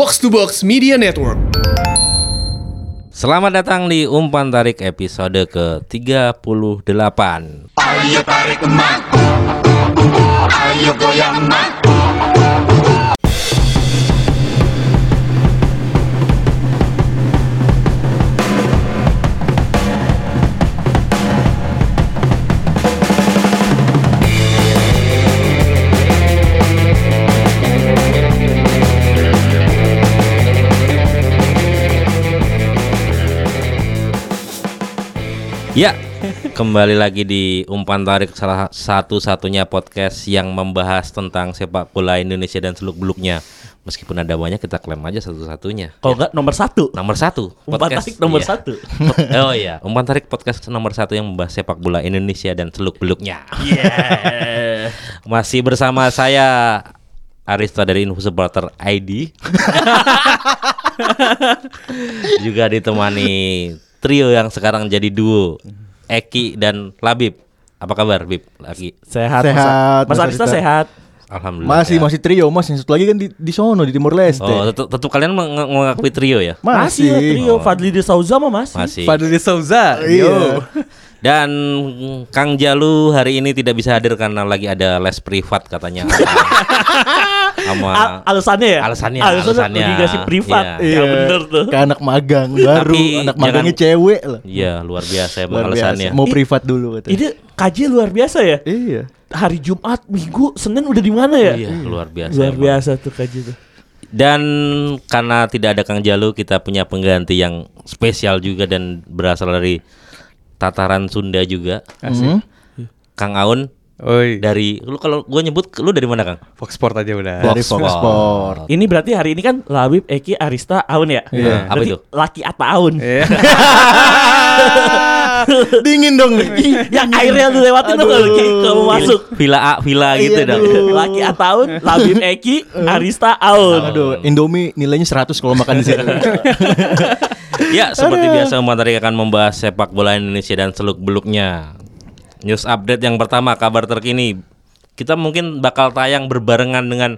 Box to Box Media Network. Selamat datang di Umpan Tarik episode ke-38 Ayo tarik emak. Ayo goyang emak Ya, kembali lagi di Umpan Tarik salah satu-satunya podcast yang membahas tentang sepak bola Indonesia dan seluk-beluknya. Meskipun ada banyak kita klaim aja satu-satunya. Kalau enggak nomor satu. Nomor satu Umpan tarik nomor iya. satu. Oh iya, Umpan Tarik podcast nomor satu yang membahas sepak bola Indonesia dan seluk-beluknya. Yeah. Masih bersama saya Arista dari Info Supporter ID Juga ditemani trio yang sekarang jadi duo Eki dan Labib Apa kabar Bib? Lagi Sehat Sehat, Mas, Mas Arista sehat Alhamdulillah Masih ya. masih trio mas yang satu lagi kan di, di sono di Timur Leste. Oh tetap, tetap kalian meng- mengakui trio ya? Masih lah trio Fadli de Souza mah masih Masih Fadli Souza. Iya. Dan Kang Jalu hari ini tidak bisa hadir karena lagi ada les privat katanya Sama Al- alasannya ya? Alasannya, Alasannya alasannya. obligasi privat Iya. Ya bener tuh Kayak anak magang baru, Tapi anak magangnya jangan- cewek lah. Iya luar biasa emang Luar biasa. alasannya Mau privat dulu katanya. Ini KJ luar biasa ya Iya. Hari Jumat, Minggu, Senin udah di mana ya? Iya luar biasa Luar emang. biasa tuh KJ tuh Dan karena tidak ada Kang Jalu, kita punya pengganti yang spesial juga dan berasal dari tataran Sunda juga. Hmm. Kang Aun Oi, dari lu kalau gue nyebut lu dari mana Kang? Fox Sport aja udah. Dari Fox Sport. Ini berarti hari ini kan Labib, Eki, Arista, Aun ya? Iya. Apa Berarti itu? Laki atau Aun Iya. Dingin dong nih. Yang airnya lu lewatin tuh kalau kayak kamu masuk Villa A, villa gitu Iya, dong. aduh. Laki Ataun, Labib Eki, Arista Aun. Aduh, Indomie nilainya 100 kalau makan di situ. ya, seperti biasa Umat Tarik akan membahas sepak bola Indonesia dan seluk-beluknya. News update yang pertama, kabar terkini. Kita mungkin bakal tayang berbarengan dengan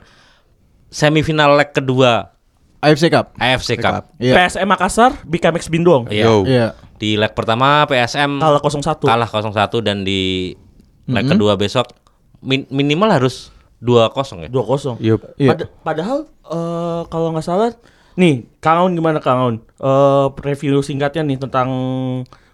semifinal leg kedua AFC Cup. AFC Cup. Iya. PSM Makassar, Bikamex Bindong. Iya. Yo. Iya. Di leg pertama PSM Kalah 0-1. kalah 0-1 dan di leg kedua besok min- minimal harus 2-0 ya. 2-0. Yup. Iya. Pada- padahal eh, kalau nggak salah nih, Kang Aun gimana Kang Aun? Eh, review singkatnya nih tentang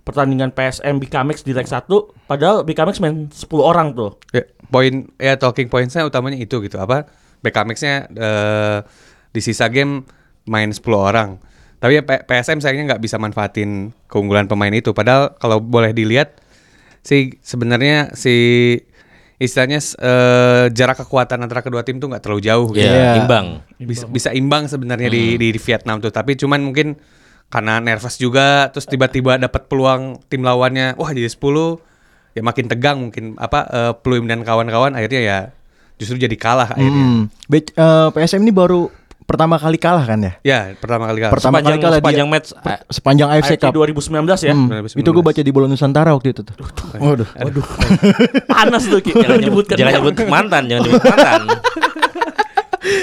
pertandingan PSM Bikamex di leg 1 padahal Bikamex main 10 orang tuh. Ya, poin ya talking pointsnya utamanya itu gitu apa BKMX-nya eh, di sisa game main 10 orang. Tapi ya PSM sayangnya nggak bisa manfaatin keunggulan pemain itu. Padahal kalau boleh dilihat sih sebenarnya si istilahnya eh, jarak kekuatan antara kedua tim tuh nggak terlalu jauh gitu. Ya, Iya. imbang. bisa bisa imbang sebenarnya di, di di Vietnam tuh tapi cuman mungkin karena nervous juga terus tiba-tiba dapat peluang tim lawannya wah jadi 10 ya makin tegang mungkin apa eh, Pluim dan kawan-kawan akhirnya ya justru jadi kalah akhirnya Hmm. Be- eh, PSM ini baru pertama kali kalah kan ya? ya pertama kali kalah Pertama Sepanjang kali kalah sepanjang dia. match Per- sepanjang AFC Cup. 2019 ya. Hmm, 2019. itu gue baca di Bola Nusantara waktu itu tuh. Waduh. aduh Panas tuh Ki. Jangan nyebut, menyebutkan. jangan nyebut mantan, jangan nyebut mantan.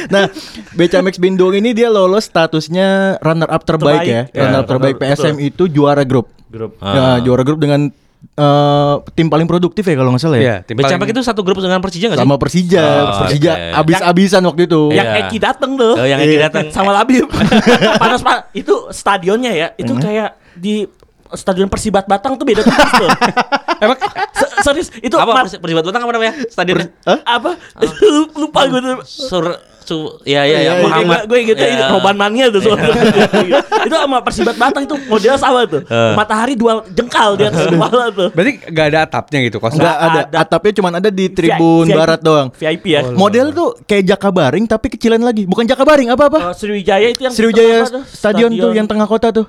Nah, Becamex Bindong ini dia lolos statusnya runner up terbaik, Terbaik. ya. Ya, runner up terbaik betul. PSM itu juara grup. Grup. Ya, juara grup dengan eh, tim paling produktif ya kalau nggak salah ya. ya tim paling- itu satu grup dengan Persija nggak sih? Sama Persija, Oh, Persija oke. abis-abisan waktu itu. Yang Iya. Eki dateng tuh. Oh, yang Eki datang. sama Labib. Panas pak. Itu stadionnya ya. Itu Hmm. kayak di Stadion Persibat Batang tuh beda tipis tuh. emang Se- Serius itu apa Persibat Batang apa namanya? Stadionnya? apa? Lupa gue tuh. Sur su ya ya ya Iya, iya, Muhammad. gue gitu Ya. itu Roban Mania tuh soalnya. itu sama Persibat Batang itu modelnya sama tuh. Matahari dua jengkal di atas kepala tuh. berarti nggak ada atapnya gitu kosong Enggak ada. ada. Atapnya cuma ada di tribun VIP. barat doang. VIP ya. Model tuh kayak Jakabaring tapi kecilan lagi. Bukan Jakabaring, apa-apa? Eh, Sriwijaya itu yang Sriwijaya apa tuh? stadion, tuh yang tengah kota tuh.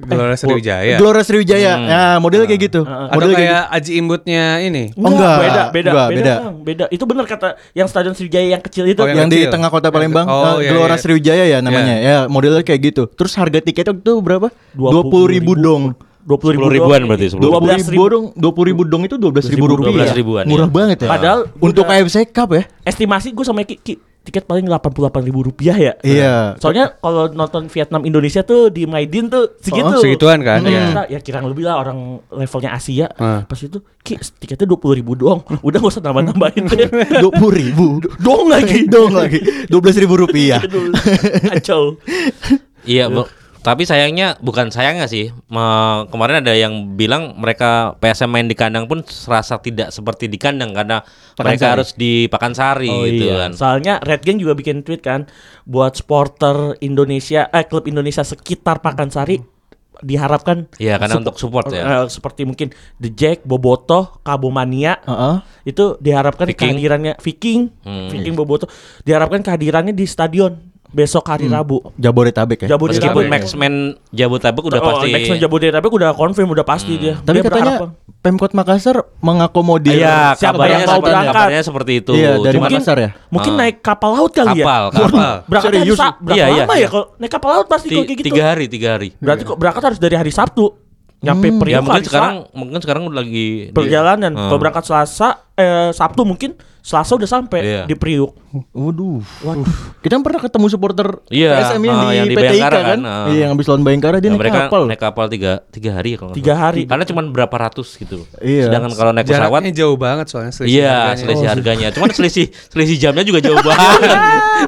Gelora Sriwijaya Gelora Sriwijaya. Nah, modelnya kayak gitu. atau Modelnya kayak Aji Imbutnya ini Oh, enggak. beda, beda, Enggak, beda, beda. Bang, beda. Itu benar kata yang stadion Sriwijaya yang kecil itu. Oh, yang, yang di kecil. tengah kota Palembang, Oh, eh, iya, Gelora iya. Sriwijaya ya namanya. Ya, modelnya kayak gitu. Terus harga tiketnya itu berapa? Dua puluh ribu dong. dua puluh ribu ribuan berarti, sepuluh Dua dua puluh belas ribu dong, dua puluh ribu dong itu dua belas ribu rupiah. 12 ribuan, Murah iya. banget ya. Padahal untuk AFC Cup ya. Estimasi gue sama Ki, Ki, tiket paling delapan puluh delapan ribu rupiah ya. Iya. Soalnya kalau nonton Vietnam Indonesia tuh di Maidin tuh segitu. Oh, segituan kan, iya. kita ya kirang lebih lah orang levelnya Asia. Ah. Pas itu Ki tiketnya dua puluh ribu doang. Udah gak usah nambah nambahin. Dua puluh ribu. Dong lagi. Dong lagi. Dua belas ribu rupiah. Aduh, Kacau. Iya. Tapi sayangnya bukan sayangnya sih. Me- kemarin ada yang bilang mereka PSM main di kandang pun serasa tidak seperti di kandang karena mereka harus di Pakansari Oh gitu iya. kan. Soalnya Red Gang juga bikin tweet kan buat supporter Indonesia eh klub Indonesia sekitar Pakansari diharapkan Iya, karena sup- untuk support ya. eh, seperti mungkin The Jack, Boboto, Kabomania Heeh. itu diharapkan Viking. kehadirannya Viking, Hmm. Viking Boboto diharapkan kehadirannya di stadion besok hari Rabu. Jabodetabek ya. Jabodetabek. Meskipun Maxman Jabodetabek udah Oh, pasti. Maxman Jabodetabek udah confirm udah pasti dia. Tapi Dia katanya berharapan. Pemkot Makassar mengakomodir Iya, Siapa kabarnya yang mau berangkat? kabarnya seperti itu. Iya, dari Cuman- Makassar ya? Mungkin Ah. naik kapal laut kali ya. Kapal, kapal. Berangkat hari Serius? Berapa Iya, iya, lama iya. ya kalau naik kapal laut pasti Ti- kalau kayak gitu. tiga hari, tiga hari. Berarti kok berangkat harus dari hari Sabtu. Nyampe Priok Ya mungkin sekarang mungkin sekarang udah lagi di- perjalanan. Hmm. Kalau berangkat Selasa eh Sabtu mungkin Selasa udah sampai Iya. di Priuk. Waduh. Waduh. Kita pernah ketemu supporter Iya, PSM yang ah, di yang di PTIK Bayangkara kan? kan, ah. Iya, yang habis lawan Bayangkara dia Ya, naik mereka kapal. naik kapal tiga, tiga hari ya kalau nggak Tiga salah. hari. Karena cuma berapa ratus gitu. Iya. Sedangkan kalau naik pesawat Jaraknya jauh banget soalnya selisih Iya, harganya. selisih Oh. harganya. Cuman selisih selisih jamnya juga jauh banget.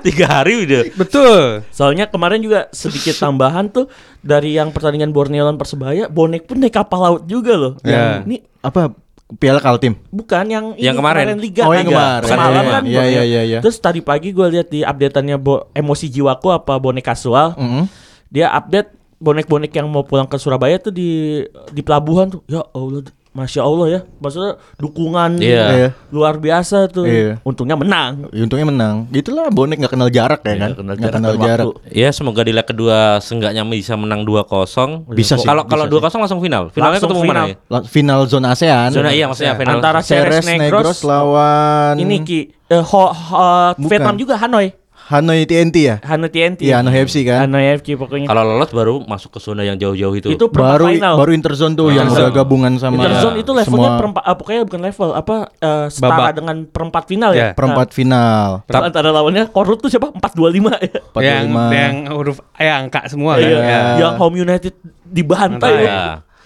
Tiga hari udah. Betul. Soalnya kemarin juga sedikit tambahan tuh dari yang pertandingan Borneo lawan Persebaya, bonek pun naik kapal laut juga loh. Ya. Yang ini Apa Piala Kaltim? bukan yang Yang ini kemarin. Liga Oh, yang kemarin. Semalam Iya, kan iya, iya, iya, iya. Terus tadi pagi gue lihat di updateannya bo- emosi jiwaku apa bonek kasual. Mm-mm. Dia update bonek-bonek yang mau pulang ke Surabaya tuh di di pelabuhan tuh. Ya Allah, masya Allah ya. Maksudnya dukungan Iya. Iya. luar biasa tuh. Iya. Untungnya menang. Ya, Untungnya menang. Gitulah bonek nggak kenal jarak ya Iya, kan? kenal Nggak jarak kenal jarak. waktu. Ya semoga di leg kedua seenggaknya bisa menang 2-0. Bisa sih, Kalau kalau sih. 2-0 langsung final. Finalnya Langsung ketemu mana final. ya? La- Final zona ASEAN. Zona iya maksudnya final. Antara Ceres Negros, Negros lawan Ini Ki eh, ho- ho-. Vietnam juga Hanoi. Hanoi TNT ya? Hanoi TNT. Iya, Hanoi FC kan? Hanoi FC pokoknya. Kalau lolos baru masuk ke zona yang jauh-jauh itu. itu Baru final. baru Interzone tuh yang Interzone. udah gabungan sama Interzone itu levelnya semua perempat ah, pokoknya bukan level apa eh, setara Babak. dengan perempat final ya. Ya, perempat final. Nah, terus antara lawannya Korut tuh siapa? 425 ya. 45. Yang yang huruf eh angka semua kan. Iya. Ya. Yang Home United dibantai. Bantai. ya.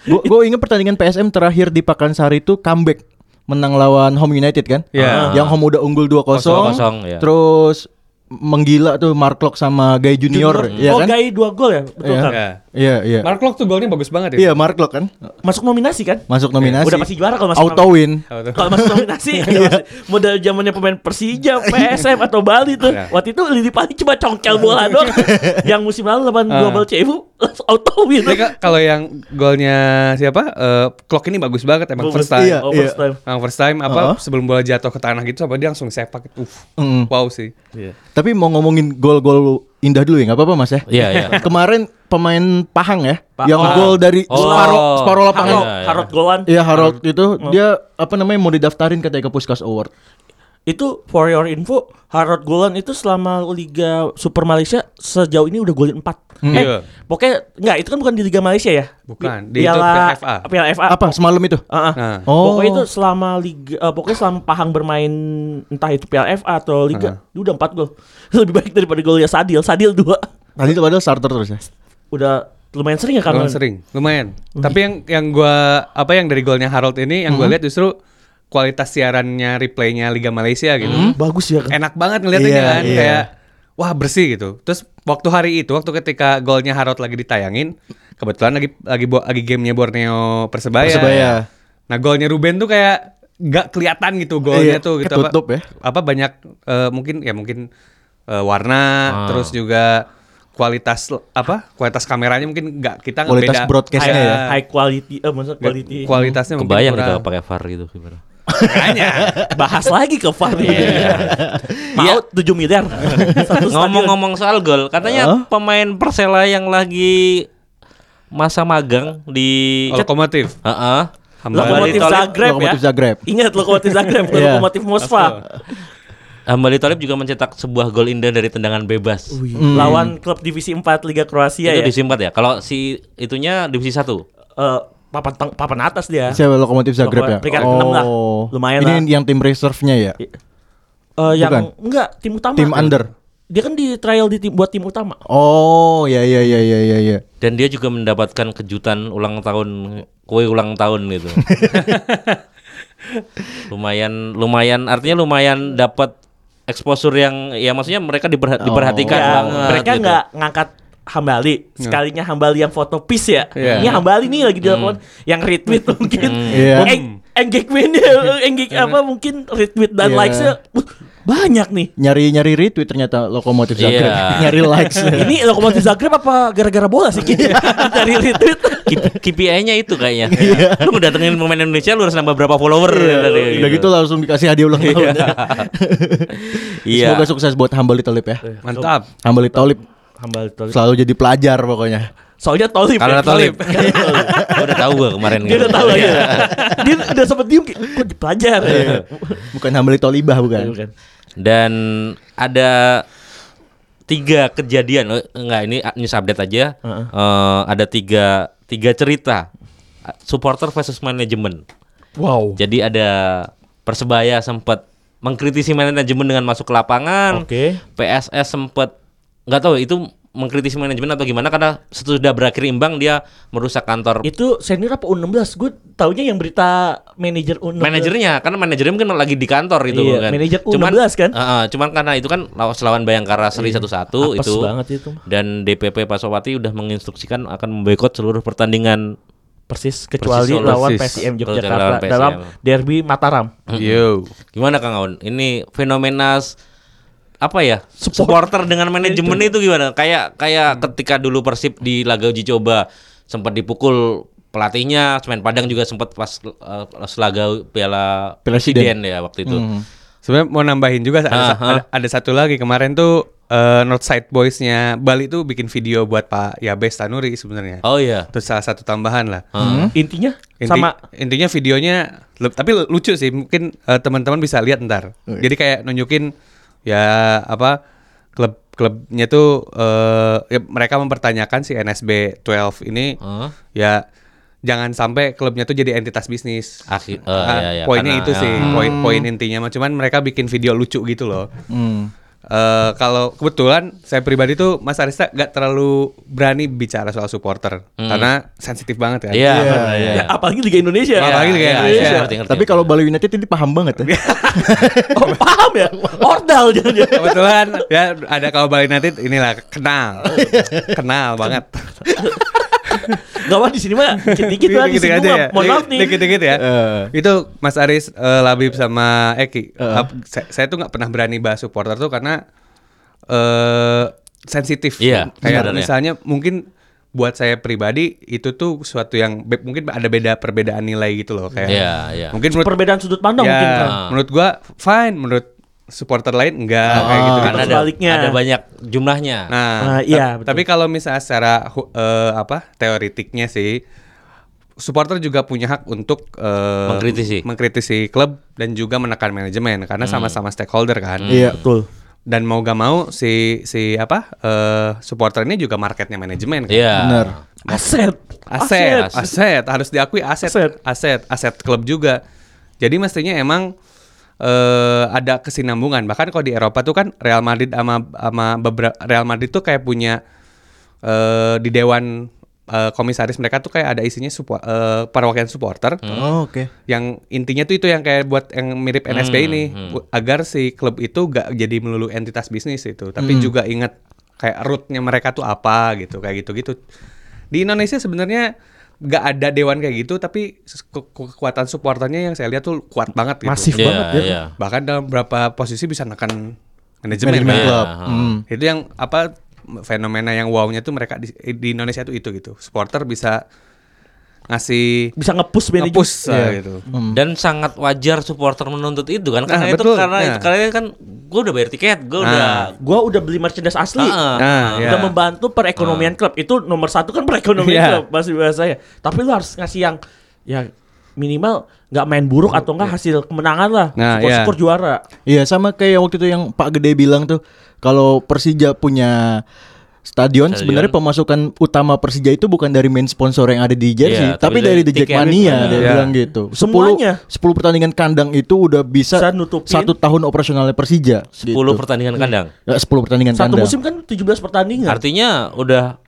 Ya. Gue inget pertandingan PSM terakhir di Pakansari itu comeback menang lawan Home United kan? Iya. Yang Home udah unggul 2-0. 2-0, ya. Terus menggila tuh Mark Lok sama Gay Junior, ya oh, kan? Gai dua gol ya? Betul Iya. kan? Ya. Iya, iya. Mark Lok tuh golnya bagus banget ya. Iya, Mark Lok kan? Masuk nominasi kan? Masuk nominasi. Udah pasti juara kalau masuk Auto win. Kalau masuk nominasi modal zamannya pemain Persija, PSM atau Bali tuh. Iya. Waktu itu Lili Pali cuma congkel bola doang. yang musim lalu lawan Ah. Global CFU langsung auto win. Kalau yang golnya siapa? Eh Clock ini bagus banget emang first time. Iya, Oh, first time. Emang first time apa Uh-huh. sebelum bola jatuh ke tanah gitu apa dia langsung sepak itu. Uff, Mm. Wow sih. Tapi mau ngomongin gol-gol indah dulu ya, nggak apa-apa Mas ya? Iya, iya. Kemarin pemain Pahang ya, Pa- yang gol dari Oh. separuh separuh lapangan. Iya, iya. Harot Golan. Iya Harold itu dia apa namanya mau didaftarin katanya ke Puskas Award. Itu for your info, Harot Golan itu selama Liga Super Malaysia sejauh ini udah golin 4. Hmm. Eh, Iya. pokoknya enggak itu kan bukan di Liga Malaysia ya? Bukan, di itu Piala PFA. Piala FA. Apa semalam itu? Ah, ah. Nah, Oh. Pokoknya itu selama liga eh, pokoknya selama Pahang bermain entah itu Piala FA atau liga, dia udah 4 gol. Lebih baik daripada golnya Sadil. Sadil 2. Tadi itu padahal starter terus ya. Udah lumayan sering ya kan? lumayan sering, lumayan. Tapi yang yang gua apa yang dari golnya Harold ini yang gua lihat justru kualitas siarannya replaynya Liga Malaysia gitu. Bagus ya kan. Enak banget ngeliatnya Iya, kan iya. kayak wah bersih gitu. Terus waktu hari itu waktu ketika golnya Harold lagi ditayangin, kebetulan lagi lagi lagi gamenya Borneo Persebaya. Persebaya. Nah golnya Ruben tuh kayak gak kelihatan gitu golnya Iya, tuh gitu ketutup ya. apa banyak eh, mungkin ya mungkin eh, warna Ah. terus juga kualitas apa kualitas kameranya mungkin nggak kita nggak Kualitas beda broadcastnya ya. High quality eh maksudnya nggak- quality. kualitasnya mungkin Kebayang kita pakai VAR gitu gimana. Makanya. Bahas lagi ke VAR. Iya. Mau 7 miliar. Satu stadion. Ngomong-ngomong soal gol, katanya Hah? pemain Persela yang lagi masa magang di lokomotif Heeh. Hambali Lokomotif Tolib- Zagreb ya. Lokomotif Zagreb. Ingat Lokomotif Zagreb, Iya. Lokomotif Moskva. Hambali Tolib juga mencetak sebuah gol indah dari tendangan bebas. Lawan klub divisi 4 Liga Kroasia itu ya. disimpan ya. Kalau si itunya divisi 1. Eh, papan teng- papan atas dia. Siapa Lokomotif Zagreb ya? Peringkat enam lah. Lumayan Ini lah. yang tim reserve-nya ya. Eh, yang Bukan. enggak tim utama. Tim under. Dia kan di trial di tim buat tim utama. Oh, ya ya ya ya ya ya. Dan dia juga mendapatkan kejutan ulang tahun kue ulang tahun gitu. lumayan lumayan artinya lumayan dapat exposure yang ya maksudnya mereka diperha- diperhatikan Ya, banget mereka gitu. nggak ngangkat Hambali sekalinya Hambali yang foto piece ya Iya. ini Hambali nih lagi dilakukan yang retweet mungkin Iya. Eng- engagementnya engage apa mungkin retweet dan Iya. likesnya banyak nih Nyari-nyari retweet ternyata lokomotif Iya. Zagreb. Nyari likes. ini lokomotif Zagreb apa gara-gara bola sih Ki? dari retweet KPI-nya itu kayaknya. lu datengin pemain Indonesia lu harus nambah berapa follower dari Udah gitu langsung dikasih hadiah ulang tahun. Iya. Semoga sukses buat Hambali Tolip ya. Mantap. Hambali Tolip Hambali Tolip selalu jadi pelajar pokoknya. soalnya Tolip Kalau ya. Tolip. Gua udah tahu gua kemarin. dia udah tahu ya dia udah sempet diem kayak, kok dipelajar Bukan Hambali Tolibah bukan. Bukan. Dan ada tiga kejadian, eh, enggak ini news update aja. Heeh. Eh, ada tiga tiga cerita supporter versus manajemen. wow Jadi ada persebaya sempat mengkritisi manajemen dengan masuk ke lapangan. oke PSS sempat nggak tahu itu mengkritisi manajemen atau gimana karena sesudah berakhir imbang dia merusak kantor itu senior apa U16 gue taunya yang berita manajer U16 manajernya karena manajernya mungkin lagi di kantor itu Iya, kan. manajer Cuman U16 kan? Heeh, cuman karena itu kan lawan lawan Bayangkara seri Iya. satu-satu Apes itu. banget itu. Dan DPP Pasopati udah menginstruksikan akan memboikot seluruh pertandingan persis kecuali Persis, lawan persis. PSM Yogyakarta lawan PSM. dalam derby Mataram. Yo. Gimana Kang Aun? Ini fenomena apa ya? Support- Supporter dengan manajemen itu gimana? Kayak kayak ketika dulu Persib di laga uji coba sempat dipukul pelatihnya, Semen Padang juga sempat pas uh, laga Piala Presiden. Presiden ya waktu itu. Hmm. Sebenarnya mau nambahin juga ada, Aha. ada, ada satu lagi kemarin tuh eh, Northside Boys-nya Bali tuh bikin video buat Pak Yabes Tanuri sebenarnya. Oh iya. Itu salah satu tambahan lah. Heeh. Intinya Inti- sama intinya videonya tapi lu- lucu sih mungkin eh, teman-teman bisa lihat ntar jadi kayak nunjukin ya apa klub klubnya tuh eh ya mereka mempertanyakan si NSB 12 ini Heeh. ya jangan sampai klubnya tuh jadi entitas bisnis Akhir- eh, Ah, iya, iya, poinnya karena- itu sih ya. poin poin intinya mah cuman mereka bikin video lucu gitu loh Hmm. Eh kalau kebetulan saya pribadi tuh Mas Arista gak terlalu berani bicara soal supporter karena sensitif banget kan. Iya, Iya, benar, iya. ya, apalagi Liga Indonesia. Apalagi Liga iya, Indonesia. iya, ngerti, ngerti. Tapi kalau Bali United ini paham banget ya. Oh, paham ya? Ordal jangan Kebetulan ya ada kalau Bali United inilah kenal. kenal banget. Gak apa di sini mah dikit-dikit lah di sini ya. Mohon maaf nih. Dikit-dikit ya. Eh. Itu Mas Aris eh, Labib sama Eki. Eh. Ap- saya, saya tuh nggak pernah berani bahas supporter tuh karena eh sensitif. Iya, Kayak sebenarnya. misalnya mungkin buat saya pribadi itu tuh suatu yang be- mungkin ada beda perbedaan nilai gitu loh kayak. Iya, iya. Mungkin menurut Perbedaan sudut pandang ya, mungkin kan. menurut gua fine, menurut supporter lain enggak kayak gitu. karena ada, Sebaliknya. ada banyak jumlahnya. Nah, Nah, iya, betul. tapi kalau misalnya secara eh, apa teoritiknya sih supporter juga punya hak untuk eh, Mengkritisi. mengkritisi klub dan juga menekan manajemen karena sama-sama stakeholder kan. Iya. Betul. Dan mau gak mau si si apa eh, supporter ini juga marketnya manajemen kan. Iya. Benar. Aset. Aset, aset, harus diakui aset, Aset. aset, aset, klub juga. Jadi mestinya emang eh ada kesinambungan. Bahkan kalau di Eropa tuh kan Real Madrid sama sama beberapa Real Madrid tuh kayak punya eh di dewan eh, komisaris mereka tuh kayak ada isinya support, eh, perwakilan supporter. Oh, oke. yang intinya tuh itu yang kayak buat yang mirip NSB Hmm, ini bu- agar si klub itu gak jadi melulu entitas bisnis itu. Tapi juga ingat kayak rootnya mereka tuh apa gitu kayak gitu gitu di Indonesia sebenarnya gak ada dewan kayak gitu tapi ke- kekuatan supporternya yang saya lihat tuh kuat banget gitu Masif Iya, banget ya. iya. bahkan dalam beberapa posisi bisa nekan manajemen, Manajemen kan. klub. Iya. Hmm. itu yang apa fenomena yang wownya tuh mereka di, di Indonesia tuh itu gitu supporter bisa ngasih Bisa nge-push manajemen. nge-push lah Iya. gitu Dan sangat wajar supporter menuntut itu kan karena Nah, itu betul. karena Nah. itu karena kan gue udah bayar tiket, gue Nah. udah Gua udah beli merchandise asli. Ah, Nah, iya. Udah membantu perekonomian klub. Itu nomor satu kan perekonomian Iya. klub bahasa bahasanya. Tapi lu harus ngasih yang ya minimal nggak main buruk atau enggak hasil kemenangan lah. Nah, Syukur-syukur iya. juara. Iya sama kayak waktu itu yang Pak Gede bilang tuh kalau Persija punya stadion, Stadion. sebenarnya pemasukan utama Persija itu bukan dari main sponsor yang ada di jersey, Iya, tapi tapi dari dari The. Jackmania dia Iya. bilang gitu. 10 Semuanya. 10 pertandingan kandang itu udah bisa satu tahun operasionalnya Persija. 10 gitu. pertandingan kandang. Ya, 10 pertandingan Satu kandang. musim kan 17 pertandingan. Artinya udah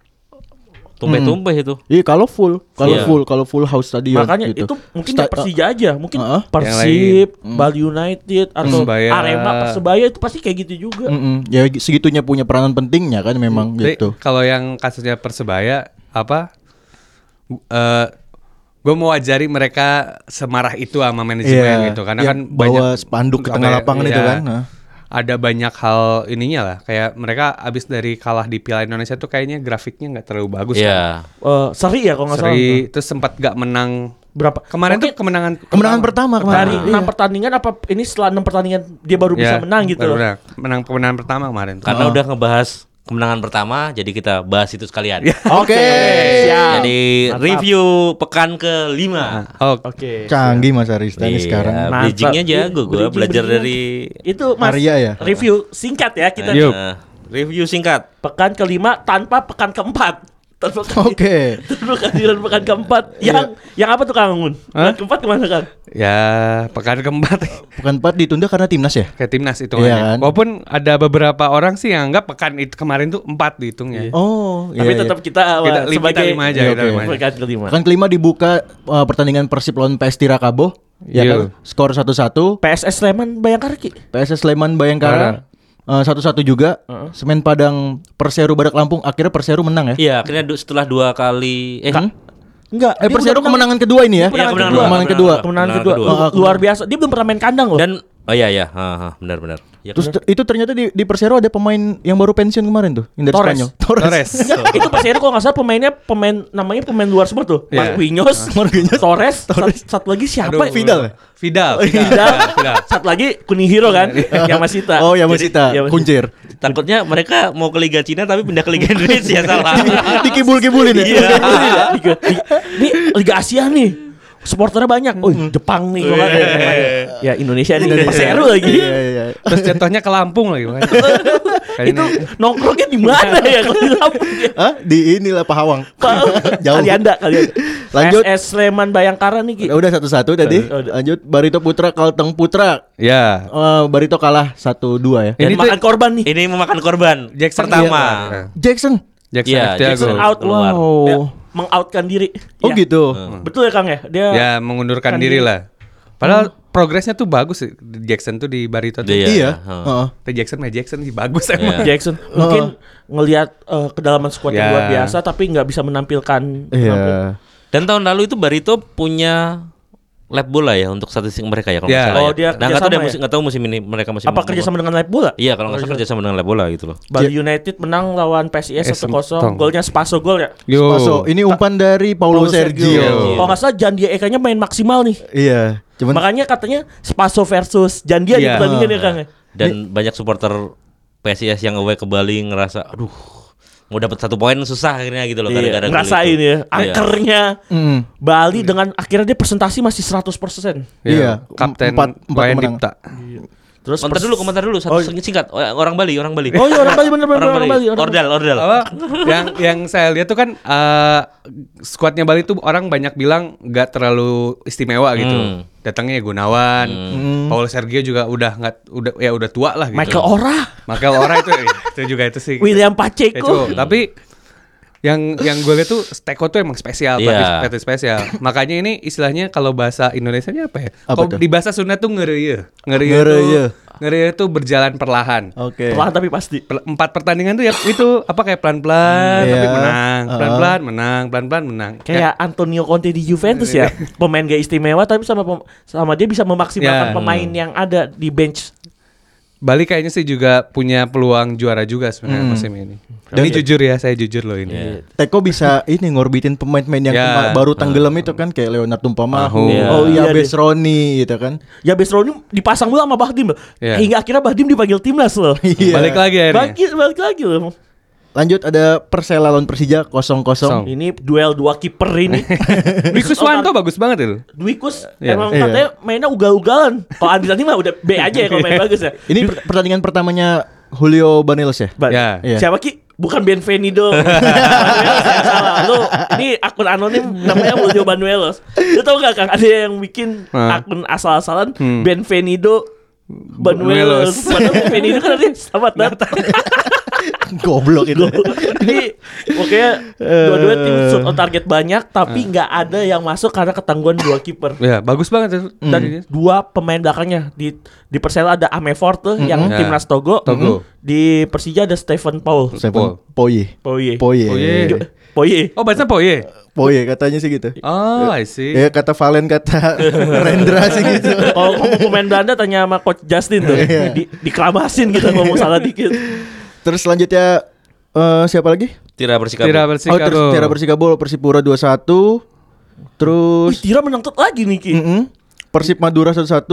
tumpeh-tumpeh itu. Iya, kalau full, kalau Iya. full, kalau full house stadion Makanya gitu. itu mungkin Sta- nggak Persija aja, mungkin Heeh. Persib, Bali United atau Persebaya. Arema Persebaya itu pasti kayak gitu juga. Mm-mm. Ya segitunya punya peranan pentingnya kan memang gitu. Kalau yang kasusnya Persebaya apa? eh gue mau ajari mereka semarah itu sama manajemen Iya, gitu karena yang kan bawa banyak spanduk ke tengah ya, lapangan itu iya. kan, nah. Ada banyak hal ininya lah kayak mereka abis dari kalah di Piala Indonesia tuh kayaknya grafiknya nggak terlalu bagus. kan. Iya. Eh, seri ya kalau nggak salah. Seri terus sempat gak menang Berapa? kemarin Oke, tuh kemenangan Kemenangan pertama dari kemarin. enam Iya. pertandingan apa ini setelah enam pertandingan dia baru bisa Iya, menang gitu baru menang. menang kemenangan pertama kemarin tuh. Karena udah ngebahas kemenangan pertama, jadi kita bahas itu sekalian. Oke. siap. Jadi Mantap. review pekan ke-5. Oh, Oke. Canggih Mas Arista Iya, nih sekarang. Bridgingnya jago gue Bridging- belajar dari Itu Mas Arya ya? review singkat ya kita. Nah, review singkat. pekan kelima tanpa pekan keempat. Tanpa kehadiran- Oke. tanpa kehadiran pekan keempat. Yang yang apa tuh Kang Ungun? Pekan keempat ke mana Kang? ya pekan keempat Pekan 4 ditunda karena timnas ya? kayak timnas itu Iya kan? Walaupun ada beberapa orang sih yang anggap pekan itu kemarin tuh empat dihitungnya. Oh, Tapi iya, iya. tetap kita, uh, Kita- kita sebagai lima aja, Iya, kita oke. lima aja. pekan kelima. Pekan kelima dibuka uh, pertandingan Persib lawan PS Tirakabo. Ya Iya. kan? Skor 1-1. PSS Sleman Bayangkara Ki. PSS Sleman Bayangkara uh, satu-satu juga. Semen Padang Perseru Badak Lampung akhirnya Perseru menang ya. Iya, akhirnya setelah dua kali eh Enggak, Eh Perseru kemenangan kedua ini ya? Iya, Kemenangan kemenangan kedua. Kemenangan kedua. Kemenangan Kemenangan kedua. kedua. Lu- Luar biasa. Dia belum pernah main kandang loh. dan oh iya ya, ha, ha, benar benar. Ya, Terus ter- itu ternyata di, di Persero ada pemain yang baru pensiun kemarin tuh, yang dari Torres. Spanyol. Torres. Torres. Enggak, itu Persero kalau nggak salah pemainnya pemain namanya pemain luar semua tuh. Iya. Marquinhos, Torres, sat- satu lagi siapa? Aduh, Vidal ya? Vidal. Vidal, Vidal. Vidal. satu lagi kuning hero kan, yang Masita. Oh, ya Jadi- Masita, Yamasita. kuncir. takutnya mereka mau ke Liga Cina tapi pindah ke Liga Indonesia salah. Dikibul-kibulin ya. Iya. Ini Liga Asia nih. Supporternya banyak. Oh, Jepang nih gua kan. Ya Indonesia nih Persero lagi. Iya, iya, iya. Terus jatuhnya ke Lampung lagi. Kali Itu ini. nongkrongnya di mana ya kalau di Lampung ya? Hah? Di inilah Pahawang. Jauh. Kalianda, Kalianda. Lanjut. SS Sleman Bayangkara nih Ki. Ya udah satu-satu tadi. Udah. Lanjut Barito Putra Kalteng Putra. Ya. Eh, Barito kalah 1-2 ya. Dan Ini makan korban nih. Ini memakan korban. Jackson pertama. iya. Jackson. Jackson Iya. Thiago. Jackson out. Wow. Mengoutkan diri. Oh Ya. gitu. Betul ya Kang ya? Dia Ya mengundurkan Kan diri diri. lah. Padahal progresnya tuh bagus sih Jackson tuh di Barito tuh. Iya. Iya. Heeh. Heeh. Tapi Jackson mah Jackson sih bagus emang. Iya. Jackson mungkin ngelihat eh, kedalaman skuad yang Ya. luar biasa tapi nggak bisa menampilkan Iya. menampil- Dan tahun lalu itu Barito punya lab bola ya untuk statistik mereka ya kalau Ya. nggak salah Oh, ya. dia Nah, nggak tahu ya? musim tahu musim ini mereka musim apa kerjasama dengan Live Bola? Iya, kalau nggak salah kerjasama dengan lab bola gitu loh. Bali United menang lawan PSIS Eh, 1-0. tong. Golnya Spaso gol ya. Yo. Spaso. Ini umpan dari Paulo, Paulo Sergio. Kalau nggak salah Jandia Eka-nya main maksimal nih. Iya. Cuman Makanya katanya Spaso versus Jandia di Iya. pertandingan ya Kang. ya? Dan banyak supporter PSIS yang away ke Bali ngerasa aduh mau dapat satu poin susah akhirnya gitu loh Iya, gara-gara gol ngerasain itu. ya. Iya. Angkernya Mm, Bali dengan akhirnya dia presentasi masih 100%. Iya. Kapten Empat- empat. Dipta. Terus Komentar dulu, komentar dulu satu singkat. Oh, orang Bali, orang Bali. Oh iya orang Bali bener bener orang, orang Bali. Bali. orang Ordal, ordal. apa yang yang saya lihat tuh kan eh skuadnya Bali tuh orang banyak bilang nggak terlalu istimewa gitu. Hmm. Datangnya ya Gunawan, Paul Sergio juga udah nggak udah ya udah tua lah gitu. Michael Ora, Michael Ora itu itu juga itu sih. William itu. Pacheco. Tapi yang yang gue lihat tuh Steko tuh emang spesial, Iya. pelatih, pelatih spesial. Makanya ini istilahnya kalau bahasa Indonesianya apa ya? Apa Kalau di bahasa Sunda tuh. Ngereye Ngereye. tuh ngereye tuh berjalan perlahan. Oke. Perlahan tapi pasti. Empat pertandingan tuh ya itu apa kayak pelan-pelan Hmm, tapi iya. menang, pelan-pelan menang, pelan-pelan menang. Kayak Antonio Conte di Juventus ya, pemain gak istimewa tapi sama pem- sama dia bisa memaksimalkan Ya. pemain yang ada di bench. Bali kayaknya sih juga punya peluang juara juga sebenarnya Hmm. musim ini. ini jujur ya, saya jujur loh ini. Iya. Teko bisa ini ngorbitin pemain-pemain yang Ya. kema- baru tenggelam itu kan kayak Leonard Tumpamahu, Mahu. Iya. oh iya Iya deh. Besroni gitu kan. Ya Besroni dipasang dulu sama Bahdim loh. Iya. Hingga akhirnya Bahdim dipanggil timnas loh. Iya. Balik lagi akhirnya. Balik, balik lagi loh. Lanjut ada Persela lawan Persija 0-0. Kosong. Ini duel dua kiper ini. Dwi Kuswanto bagus banget itu. Dwikus Iya. emang Iya. katanya mainnya ugal-ugalan. Kalau Andi Tani mah udah B aja ya kalau main bagus ya. Ini per- pertandingan pertamanya Julio Banelos ya? Ba- Ya. Iya. Siapa Ki? bukan Benvenido. Salah. Lu ini akun anonim namanya Julio Banuelos. Lu tau gak Kang ada yang bikin Hah? akun asal-asalan Hmm. Benvenido Banuelos. Banuelos. Padahal Benvenido kan artinya selamat datang. Goblok itu. Jadi pokoknya dua-dua tim shoot on target banyak tapi nggak ada yang masuk karena ketangguhan dua kiper. Ya, bagus banget tuh. Dan Ini. dua pemain belakangnya di di Persela ada Amefort tuh yang Ya. timnas Togo. Togo. Di Persija ada Stephen Paul. Seven Poye. Poye. Poye. Poye. Poye. Oh, baca Poye. Poye katanya sih gitu. Oh, I see. Ya kata Valen kata Rendra sih gitu. Kalau ngomong pemain Belanda tanya sama coach Justin tuh. Iya. di, dikeramasin kita ngomong salah dikit. Terus selanjutnya eh, siapa lagi? Tira Persikabo. Tira Oh, Persikabo. terus Tiara Persikabo Persipura 2-1. Terus Wih, Tira menang lagi nih Ki. mm-mm, Persib Madura 1-1.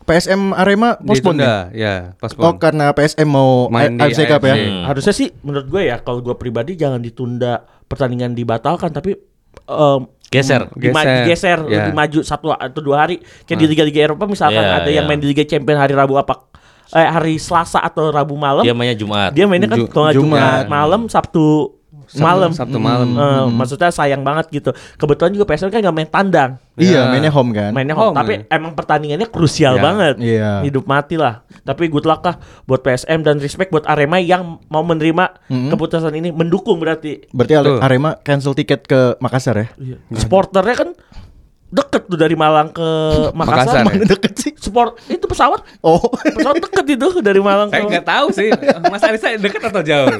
PSM Arema postpone ya? Ya, Oh postpone. karena PSM mau Main di AFC Cup ya. Hmm. Harusnya sih menurut gue ya kalau gue pribadi jangan ditunda pertandingan dibatalkan tapi em, Geser. dima- Geser. digeser Ya. lebih maju satu atau dua hari kayak di liga-liga Eropa misalkan Iya, ada yang iya. main di Liga Champions hari Rabu apa eh, hari Selasa atau Rabu malam Dia mainnya Jumat. dia mainnya kan Ju- Jumat. Jumat malam Sabtu Sabtu- malam Sabtu malam. Eh, maksudnya sayang banget gitu kebetulan juga PSM kan nggak main tandang Iya, Ya. mainnya home kan. mainnya home, Home, tapi ya. emang pertandingannya krusial Ya. banget Iya. hidup mati lah tapi good luck lah buat PSM dan respect buat Arema yang mau menerima Mhm. keputusan ini mendukung berarti Berarti Betul. Arema cancel tiket ke Makassar ya? supporternya kan deket tuh dari Malang ke Makassar, Makassar, Mana ya? deket sih? Sport itu pesawat Oh. pesawat deket itu dari Malang Saya nggak tahu sih, Mas Arisa dekat atau jauh?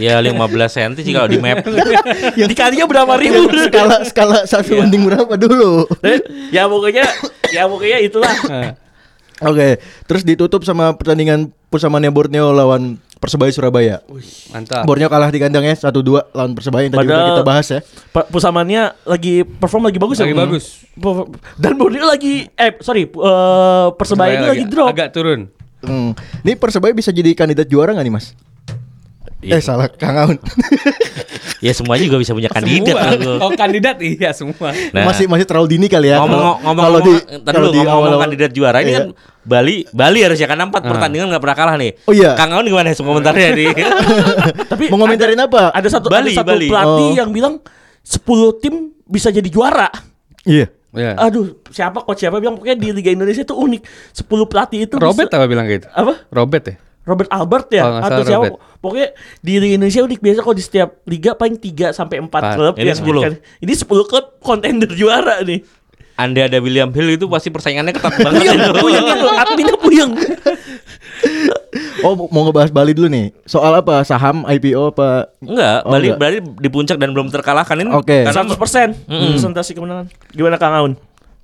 Ya 15 cm sih kalau di map. dikalinya berapa ribu skala skala satu banding berapa dulu? Eh, ya pokoknya ya pokoknya itulah Oke, terus ditutup sama pertandingan Pusamania Borneo lawan Persebaya Surabaya. Mantap. Borneo kalah di kandangnya 1-2 lawan Persebaya yang tadi udah Padahal- kita bahas ya. Pusamannya lagi perform lagi bagus Lagi ya? bagus. Dan Borneo lagi eh sorry eh, Persebaya ini lagi drop. Agak turun. Hmm. Ini Persebaya bisa jadi kandidat juara nggak nih Mas? Iya. Eh salah, Kang Aun. Ya semuanya juga bisa punya kandidat. Semua. aku. Oh kandidat iya semua. Nah. masih masih terlalu dini kali ya. ngomong kalau- ngomong kalau di tadi kalau lu di ngomong, awal-awal- kandidat juara ini Iya. kan Bali Bali harusnya karena empat pertandingan nggak pernah kalah nih. Oh iya. Kang Aun gimana sih komentarnya nih? Tapi Mau ngomentarin apa? ada satu Bali, ada satu Bali. pelatih Oh. yang bilang 10 tim bisa jadi juara. Iya. Ya. Aduh, siapa coach siapa bilang pokoknya di Liga Indonesia itu unik. 10 pelatih itu Robert bisa- apa bilang gitu? apa? Robert ya? Robert Albert ya nggak atau siapa? Robert. Pokoknya di Liga Indonesia unik biasa kalau di setiap liga paling 3 sampai 4 Empat. klub Ini yang 10. kan- Ini 10 klub kontender juara nih. Anda ada William Hill itu pasti persaingannya ketat banget. Puyeng, puyeng itu, adminnya puyeng. Oh mau ngebahas Bali dulu nih. Soal apa? Saham, IPO apa? Enggak, Oh, Bali enggak. berarti di puncak dan belum terkalahkan ini. Oke. Karena 100% presentasi kemenangan. Gimana Kang Aun?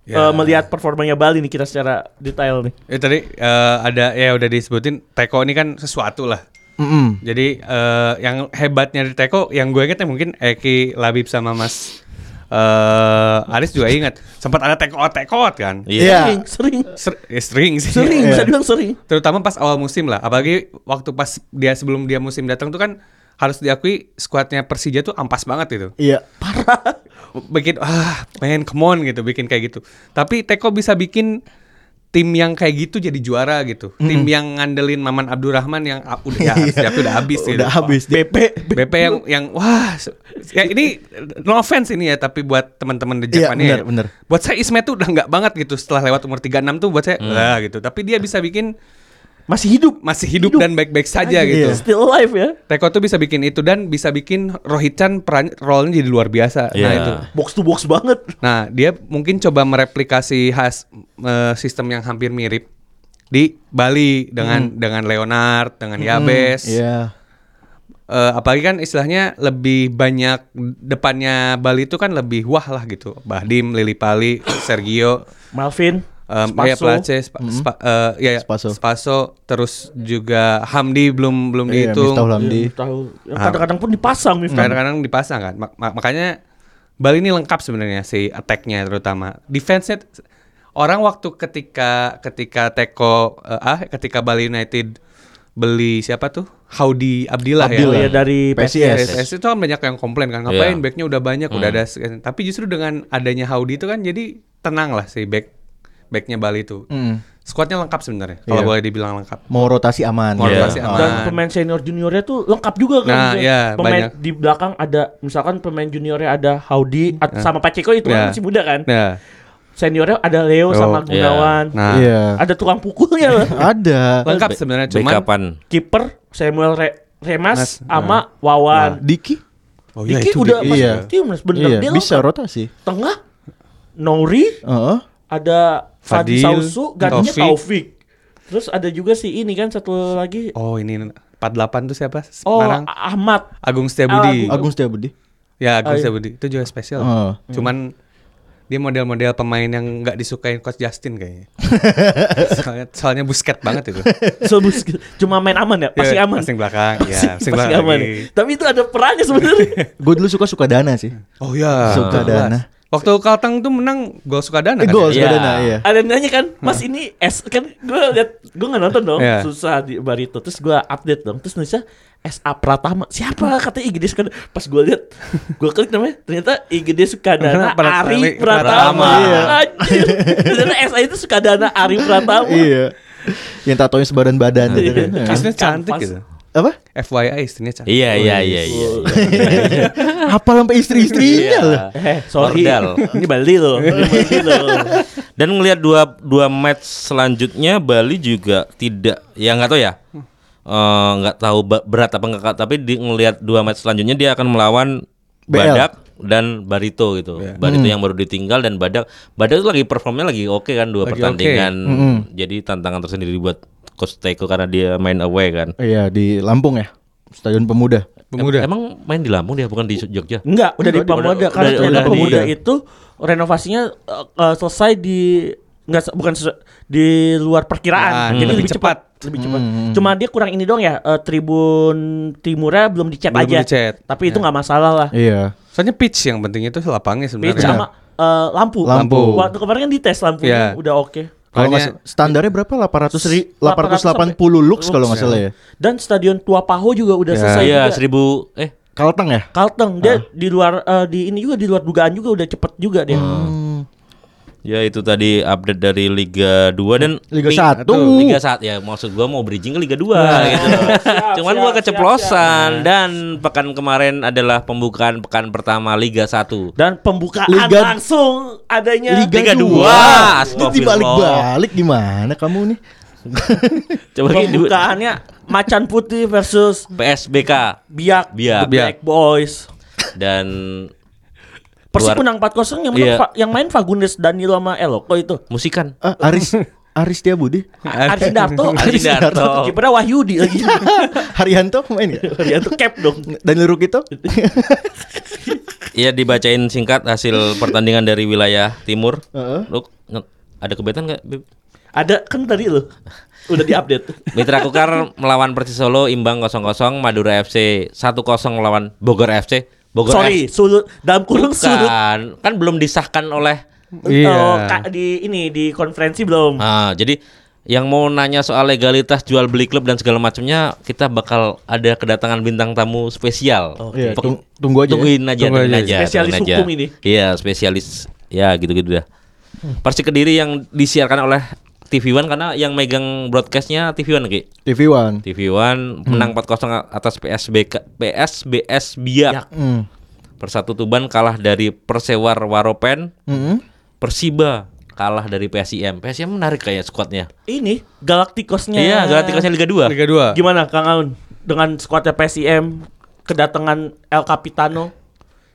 Ya. Eh, melihat performanya Bali nih kita secara detail nih. Ya tadi eh, ada ya udah disebutin Teko ini kan sesuatu lah. Mm-mm. Jadi eh, yang hebatnya di Teko yang gue ingetnya mungkin Eki Labib sama Mas eh Aris juga ingat sempat ada tekot tekot kan. Iya. Iya. Sering, sering. Ser- ya, sering sih. Sering, bisa bilang sering. Terutama pas awal musim lah. Apalagi waktu pas dia sebelum dia musim datang tuh kan harus diakui skuadnya Persija tuh ampas banget itu. Iya. Bikin ah main come on gitu bikin kayak gitu. Tapi Teko bisa bikin tim yang kayak gitu jadi juara gitu. Tim yang ngandelin Maman Abdurrahman yang ah, udah ya sejak udah habis gitu. Udah habis. BP, BP yang yang wah ya ini no offense ini ya tapi buat teman-teman di Iya, Japan ya. benar. buat saya Ismet tuh udah nggak banget gitu. Setelah lewat umur 36 tuh buat saya lah gitu. Tapi dia bisa bikin masih hidup. masih hidup, dan baik-baik saja Iya. gitu Still alive ya. Teko tuh bisa bikin itu dan bisa bikin Rohit-chan peran role-nya jadi luar biasa. Nah Iya. itu. Box to box banget. Nah, dia mungkin coba mereplikasi khas eh, sistem yang hampir mirip di Bali dengan dengan Leonard, dengan Yabes. Iya. Eh, apalagi kan istilahnya lebih banyak depannya Bali itu kan lebih wah lah gitu. Bahdim, Lili Pali, Sergio, Malvin, um, Spaso. ya Place, Spa, Spa- eh, ya, ya, Spaso. Spaso, terus juga Hamdi belum belum Iya, dihitung. Miftahul Hamdi. Iya, Kadang-kadang pun dipasang Miftah. Kadang-kadang dipasang kan. Mak- mak- makanya Bali ini lengkap sebenarnya si attack-nya terutama. Defense-nya orang waktu ketika ketika Teko eh, ah ketika Bali United beli siapa tuh? Howdy Abdillah, Abdillah. ya. ya dari PSIS. PSS itu kan banyak yang komplain kan ngapain Iya. backnya udah banyak udah ada tapi justru dengan adanya Howdy itu kan jadi tenang lah si back backnya Bali itu Mm. Squadnya lengkap sebenarnya. Kalau Iya. boleh dibilang lengkap. Mau rotasi aman. Mau Iya. rotasi Ah. Dan aman. pemain senior juniornya tuh lengkap juga kan. Nah, iya, pemain banyak. di belakang ada misalkan pemain juniornya ada Howdy at- sama Pacheco itu kan Iya. masih muda kan. Nah, Seniornya ada Leo Oh, sama iya. Gunawan. nah Iya. Ada tukang pukulnya loh. Ada. lengkap sebenarnya cuman. Kiper Samuel Re- Remas Mas, sama Wawan. Diki? Oh Diki itu udah Diki. masuk Iya. timnas bener Iya, dia bisa lengkap. rotasi. Tengah Nori Heeh. Ada Fadi Fadil, Sausu gantinya Taufik. Taufik. Terus ada juga si ini kan satu lagi Oh ini 48 tuh siapa? Oh Semarang. Ahmad Agung Setiabudi. Agung. Agung Setiabudi. Ya Oh, Agung iya. Setiabudi itu juga spesial. Oh. Cuman dia model-model pemain yang nggak disukain coach Justin kayaknya. soalnya, soalnya busket banget itu. So, bus- cuma main aman ya, pasti Ya, aman. Passing belakang, ya, Pasti belakang aman. lagi. Tapi itu ada perannya sebenarnya. Gue dulu suka Sukadana sih. Oh ya. Sukadana. Waktu Kalteng tuh menang gol Sukadana Eh, kan? gol ya? Iya. Sukadana, iya. ada yang nanya kan, Mas ini S kan gue liat gue nggak nonton dong, Iya. susah di Barito. Terus gue update dong, terus nulisnya SA Pratama. Siapa katanya IGD Sukadana? Pas gue liat, gue klik namanya, ternyata IGD Sukadana Prat- Ari Pratama. Pratama. Iya. Anjir. Ternyata SA itu Sukadana Ari Pratama. Iya. Yang tatonya sebadan badan gitu kan. Iya. Istrinya cantik gitu. Apa? FYI istrinya cantik. Iya iya iya iya. Apa sampai istri-istrinya loh. Eh, sorry. Ordal. Ini Bali loh. Ini Bali loh. Dan ngelihat dua dua match selanjutnya Bali juga tidak ya nggak tahu ya. Eh, nggak tahu ba- berat apa enggak tapi di ngelihat dua match selanjutnya dia akan melawan BL. Badak dan Barito gitu. Barito yang baru ditinggal dan Badak Badak itu lagi performnya lagi oke kan dua Lagi pertandingan. Jadi tantangan tersendiri buat Coach Teko karena dia main away kan. Iya, di Lampung ya. Stadion Pemuda. Pemuda. Emang main di Lampung dia bukan di Jogja? Enggak, udah di Pemuda udah- karena udah- Stadion udah di- Pemuda itu renovasinya eh, eh, selesai di enggak bukan di luar perkiraan. Ah, Jadi hmm. lebih cepat, lebih cepat. Cuma dia kurang ini dong ya, eh, tribun timurnya belum dicat Belum aja. dicat. Tapi itu nggak masalah lah. Iya. Soalnya pitch yang penting itu lapangnya Pitch sebenarnya. sama eh, lampu. Lampu. Waktu kemarin kan dites lampunya Iya. udah oke. Kalau Makanya- standarnya berapa? 800 Seri- 880 lux kalau nggak salah ya. Dan stadion Tua Paho juga udah Ya. selesai Iya, seribu eh Kalteng ya? Kalteng dia di luar eh, di ini juga di luar dugaan juga udah cepet juga dia. Ya itu tadi update dari Liga 2 dan Liga Ling- 1. Liga 1 ya maksud gua mau bridging ke Liga 2 gitu. Cuman gua siap, keceplosan dan pekan kemarin adalah pembukaan pekan pertama Liga 1. Dan pembukaan Liga- langsung adanya Liga dua. dua. Itu dibalik-balik gimana kamu nih? Coba pembukaannya Macan Putih versus PSBK Biak, Biak. The Black Boys. dan Persib Luar- menang 4-0 yang menang Iya. Fa- yang main Fagundes Danilo sama Eloko itu. musikan. Ah, Aris Aris Tiabudi. Aris Darto, Aris Darto. Kipernya Wahyudi lagi. Haryanto main nggak? Dia tuh cap dong. Dan Lurukito? Iya dibacain singkat hasil pertandingan dari wilayah timur. Heeh. Lu ada kebetan nggak? Bib? Ada kan tadi loh. Udah diupdate. Mitra Kukar melawan Persis Solo imbang 0-0, Madura FC 1-0 melawan Bogor FC. Bogor Sorry, sulut dalam kurung sulut. Bukan, kan belum disahkan oleh Iya. Oh, ka- di ini di konferensi belum. Ah, jadi yang mau nanya soal legalitas jual beli klub dan segala macamnya, kita bakal ada kedatangan bintang tamu spesial. Iya, Pek- tung- tunggu aja ya. Tungguin aja, Tunggu tungguin aja. aja. Spesialis tungguin aja. hukum ini. Iya, spesialis. Ya, gitu-gitu dah. Persik Kediri yang disiarkan oleh TV One karena yang megang broadcastnya TV One Ki. TV One. TV One menang 4-0 atas PSBK PSBS Biak. Hmm. Persatu Tuban kalah dari Persewar Waropen. Hmm. Persiba kalah dari PSIM. PSIM menarik kayak squadnya. Ini Galacticosnya. Iya, Galacticosnya Liga 2. Liga 2. Gimana Kang Aun dengan skuadnya PSIM kedatangan El Capitano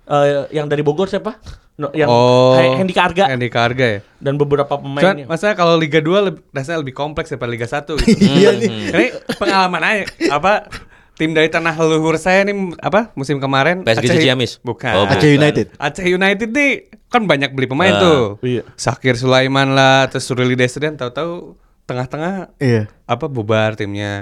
eh, yang dari Bogor siapa? No, yang Oh. He- Hendy Karga Hendy Karga ya. dan beberapa Cuman pemainnya. masalah kalau Liga 2 lebih, rasanya lebih kompleks daripada Liga 1 gitu. Iya nih. Ini pengalaman aja apa tim dari tanah leluhur saya nih apa musim kemarin PSG Aceh- Ciamis? Bukan. Oh, Aceh United. Aceh United nih kan banyak beli pemain Ah, tuh. iya. Sakir Sulaiman lah, terus Surili Desrian tahu-tahu tengah-tengah Iya. apa bubar timnya.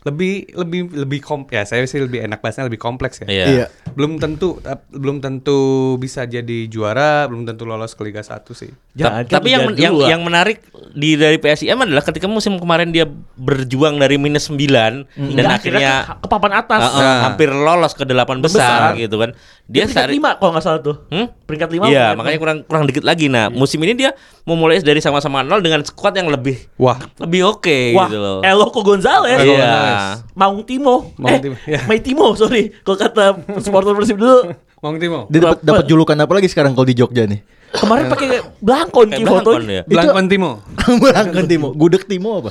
Lebih lebih lebih kom ya saya sih lebih enak bahasanya lebih kompleks ya. Iya. Iya. Belum tentu tap- belum tentu bisa jadi juara, belum tentu lolos ke Liga 1 sih. Ta- tapi yang yang yang menarik di dari PSIM adalah ketika musim kemarin dia berjuang dari minus 9 dan Hingga akhirnya ke, ke papan atas. uh, uh, Nah. hampir lolos ke delapan besar, Besar. gitu kan. Dia peringkat lima kalau nggak salah tuh. Hmm? Peringkat lima. Iya, makanya kurang kurang dikit lagi. Nah, musim ini dia memulai dari sama-sama nol dengan skuad yang lebih Wah, lebih oke Wah, gitu loh. Eloko Gonzalez. Iya. Gonzalez. Maung Timo. Maung eh, Timo, ya. Mai Timo, sorry. Kalau kata supporter Persib dulu. Mang Timo. Dia dapat julukan apa lagi sekarang kalau di Jogja nih? Kemarin pakai belangkon Kayak ki foto. belangkon ya. Blankon Timo. Melangkan Timo, gudeg Timo apa?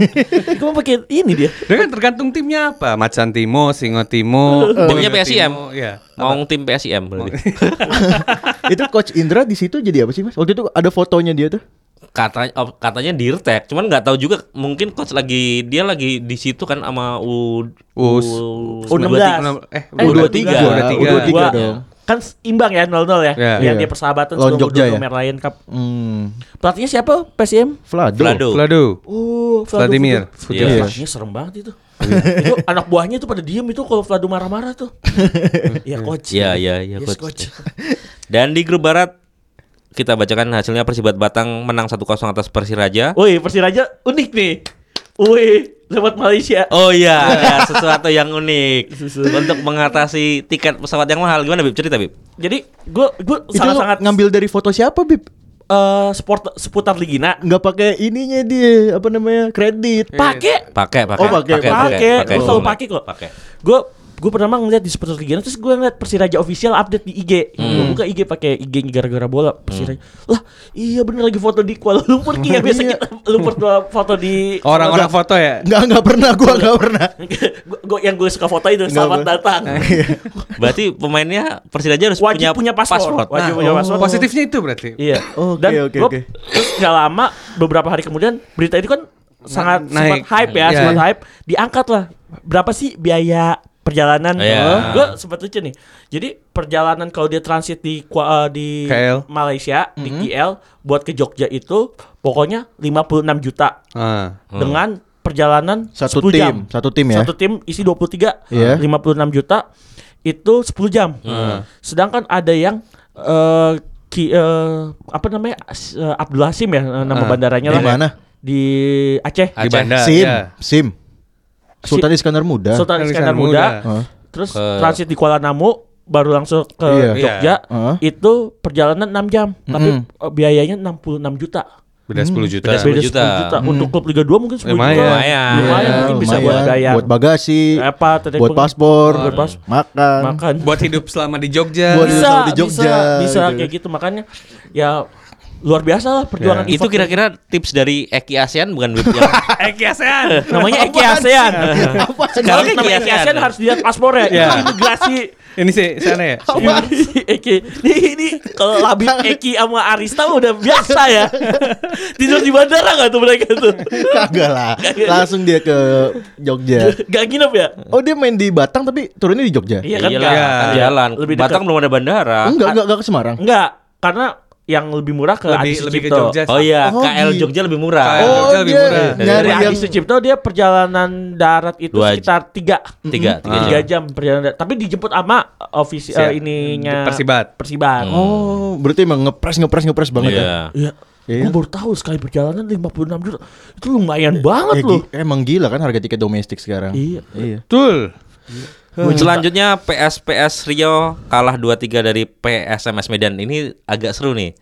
Kamu pakai ini dia. Dia kan tergantung timnya apa. Macan Timo, Singo Timo, Timnya PSIM. Iya. Mau tim PSIM berarti. itu coach Indra di situ jadi apa sih mas? Waktu itu ada fotonya dia tuh. Katanya oh, katanya dirtek, cuman nggak tahu juga mungkin coach lagi dia lagi di situ kan sama U Us. U16. Eh, Eh, U23. U23. U23 Dua. dong. Kan imbang ya 0-0 ya. Iya. Yang Iya. dia persahabatan Lawan sebelum Jogja ya? Merlion Cup. Hmm. Pelatihnya siapa? PSM? Vlado. Vlado. Vlado. Oh, Vlado Vladimir. Vlado. Iya. Iya. Pelatihnya serem banget itu. itu anak buahnya itu pada diem itu kalau Vlado marah-marah tuh. Iya coach. Iya, iya, iya, Yes, coach. Dan di grup barat kita bacakan hasilnya Persibat Batang menang 1-0 atas Persiraja. Woi, Persiraja unik nih. Woi, lewat Malaysia. Oh iya, ada sesuatu yang unik untuk mengatasi tiket pesawat yang mahal. Gimana Bib? Cerita Bib. Jadi gue gue Itu sangat-sangat ngambil dari foto siapa Bib? eh sport seputar Ligina. Nggak pakai ininya dia apa namanya kredit. Pakai Pakai, pakai. Oh, pakai, pakai. Gua selalu pakai kok. Pakai. gue gue pernah ngeliat di seputar Ligina terus gue ngeliat Persiraja official update di IG. Gue buka IG pakai IG gara-gara bola Persiraja. Lah, iya bener lagi foto di Kuala Lumpur Ki ya biasa kita Lumpur tuh foto di Orang-orang foto ya. Nggak nggak pernah gua nggak pernah. gue yang gue suka foto itu selamat datang. Berarti pemainnya Persiraja harus Wajib punya, punya paspor. Wajib punya oh, paspor. positifnya itu berarti. Iya. Oke, Dan oke. terus nggak lama beberapa hari kemudian berita itu kan sangat naik. sempat hype ya, Iya. sempat hype. Diangkat lah. Berapa sih biaya perjalanan? Iya. Gue sempat lucu nih. Jadi perjalanan kalau dia transit di eh, di KL. Malaysia di KL buat ke Jogja itu pokoknya 56 juta Ah. dengan perjalanan Satu 10 tim, jam. satu tim ya. Satu tim isi 23 Iya. 56 juta itu 10 jam. Sedangkan ada yang eh ki, eh, apa namanya eh, Abdul Hasim ya eh, nama Ah. bandaranya Di lah. mana? Di Aceh. Di Aceh. bandar. Sim, ya. Sim. Sultan Iskandar Muda. Sultan Iskandar Iskandar Muda. Muda. Hah? Terus Ke- transit di Kuala Namu baru langsung ke Iya. Jogja. Heeh. Itu perjalanan 6 jam, tapi Mm-mm. eh, biayanya 66 juta. Beda 10 juta. Beda Beda 10 juta. juta. Untuk klub Liga 2 mungkin 10 Lumayan. juta. Lumayan. Lumayan mungkin bisa buat lumayan. gaya. buat bagasi, apa buat paspor, buat pas makan. makan. Buat hidup selama di Jogja. Buat- bisa, sama di Jogja, bisa, bisa gitu. kayak gitu makanya ya luar biasa lah perjuangan Ya. Itu kira-kira tips dari Eki ASEAN bukan? Yang- Eki ASEAN. namanya Eki ASEAN. Sekarang Eki ASEAN. ASEAN harus dilihat paspornya. Ya. Itu imigrasi. Ini sih sana ya. Eki. Ini, ini kalau Labib Eki sama Arista udah biasa ya. Tidur di bandara gak tuh mereka tuh? Kagak lah. Langsung dia ke Jogja. Gak nginep ya? Oh dia main di Batang tapi turunnya di Jogja. Iya kan? Iyalah, Nggak. kan Iya. jalan. Lebih. Batang belum ada bandara. Enggak, enggak, enggak ke Semarang. Enggak, karena yang lebih murah ke Lebih- Adi lebih ke Sucipto. Jogja. Oh iya, Oh, KL gitu. Jogja lebih murah. KL. Oh Jogja lebih dia murah. Dari yang Adi Sucipto dia perjalanan darat itu Dua- sekitar tiga Tiga, tiga tiga jam. jam perjalanan darat. Tapi dijemput sama ofisi Siap. eh, ininya Persibat. Persibat. Oh, berarti emang ngepres ngepres ngepres banget ya. Iya. Iya. Iya. Gue baru tahu sekali perjalanan 56 juta. Itu lumayan banget Ya, loh. emang gila kan harga tiket domestik sekarang. Iya. Iya. Betul. Selanjutnya PSPS Rio kalah 2-3 dari PSMS Medan. Ini agak seru nih.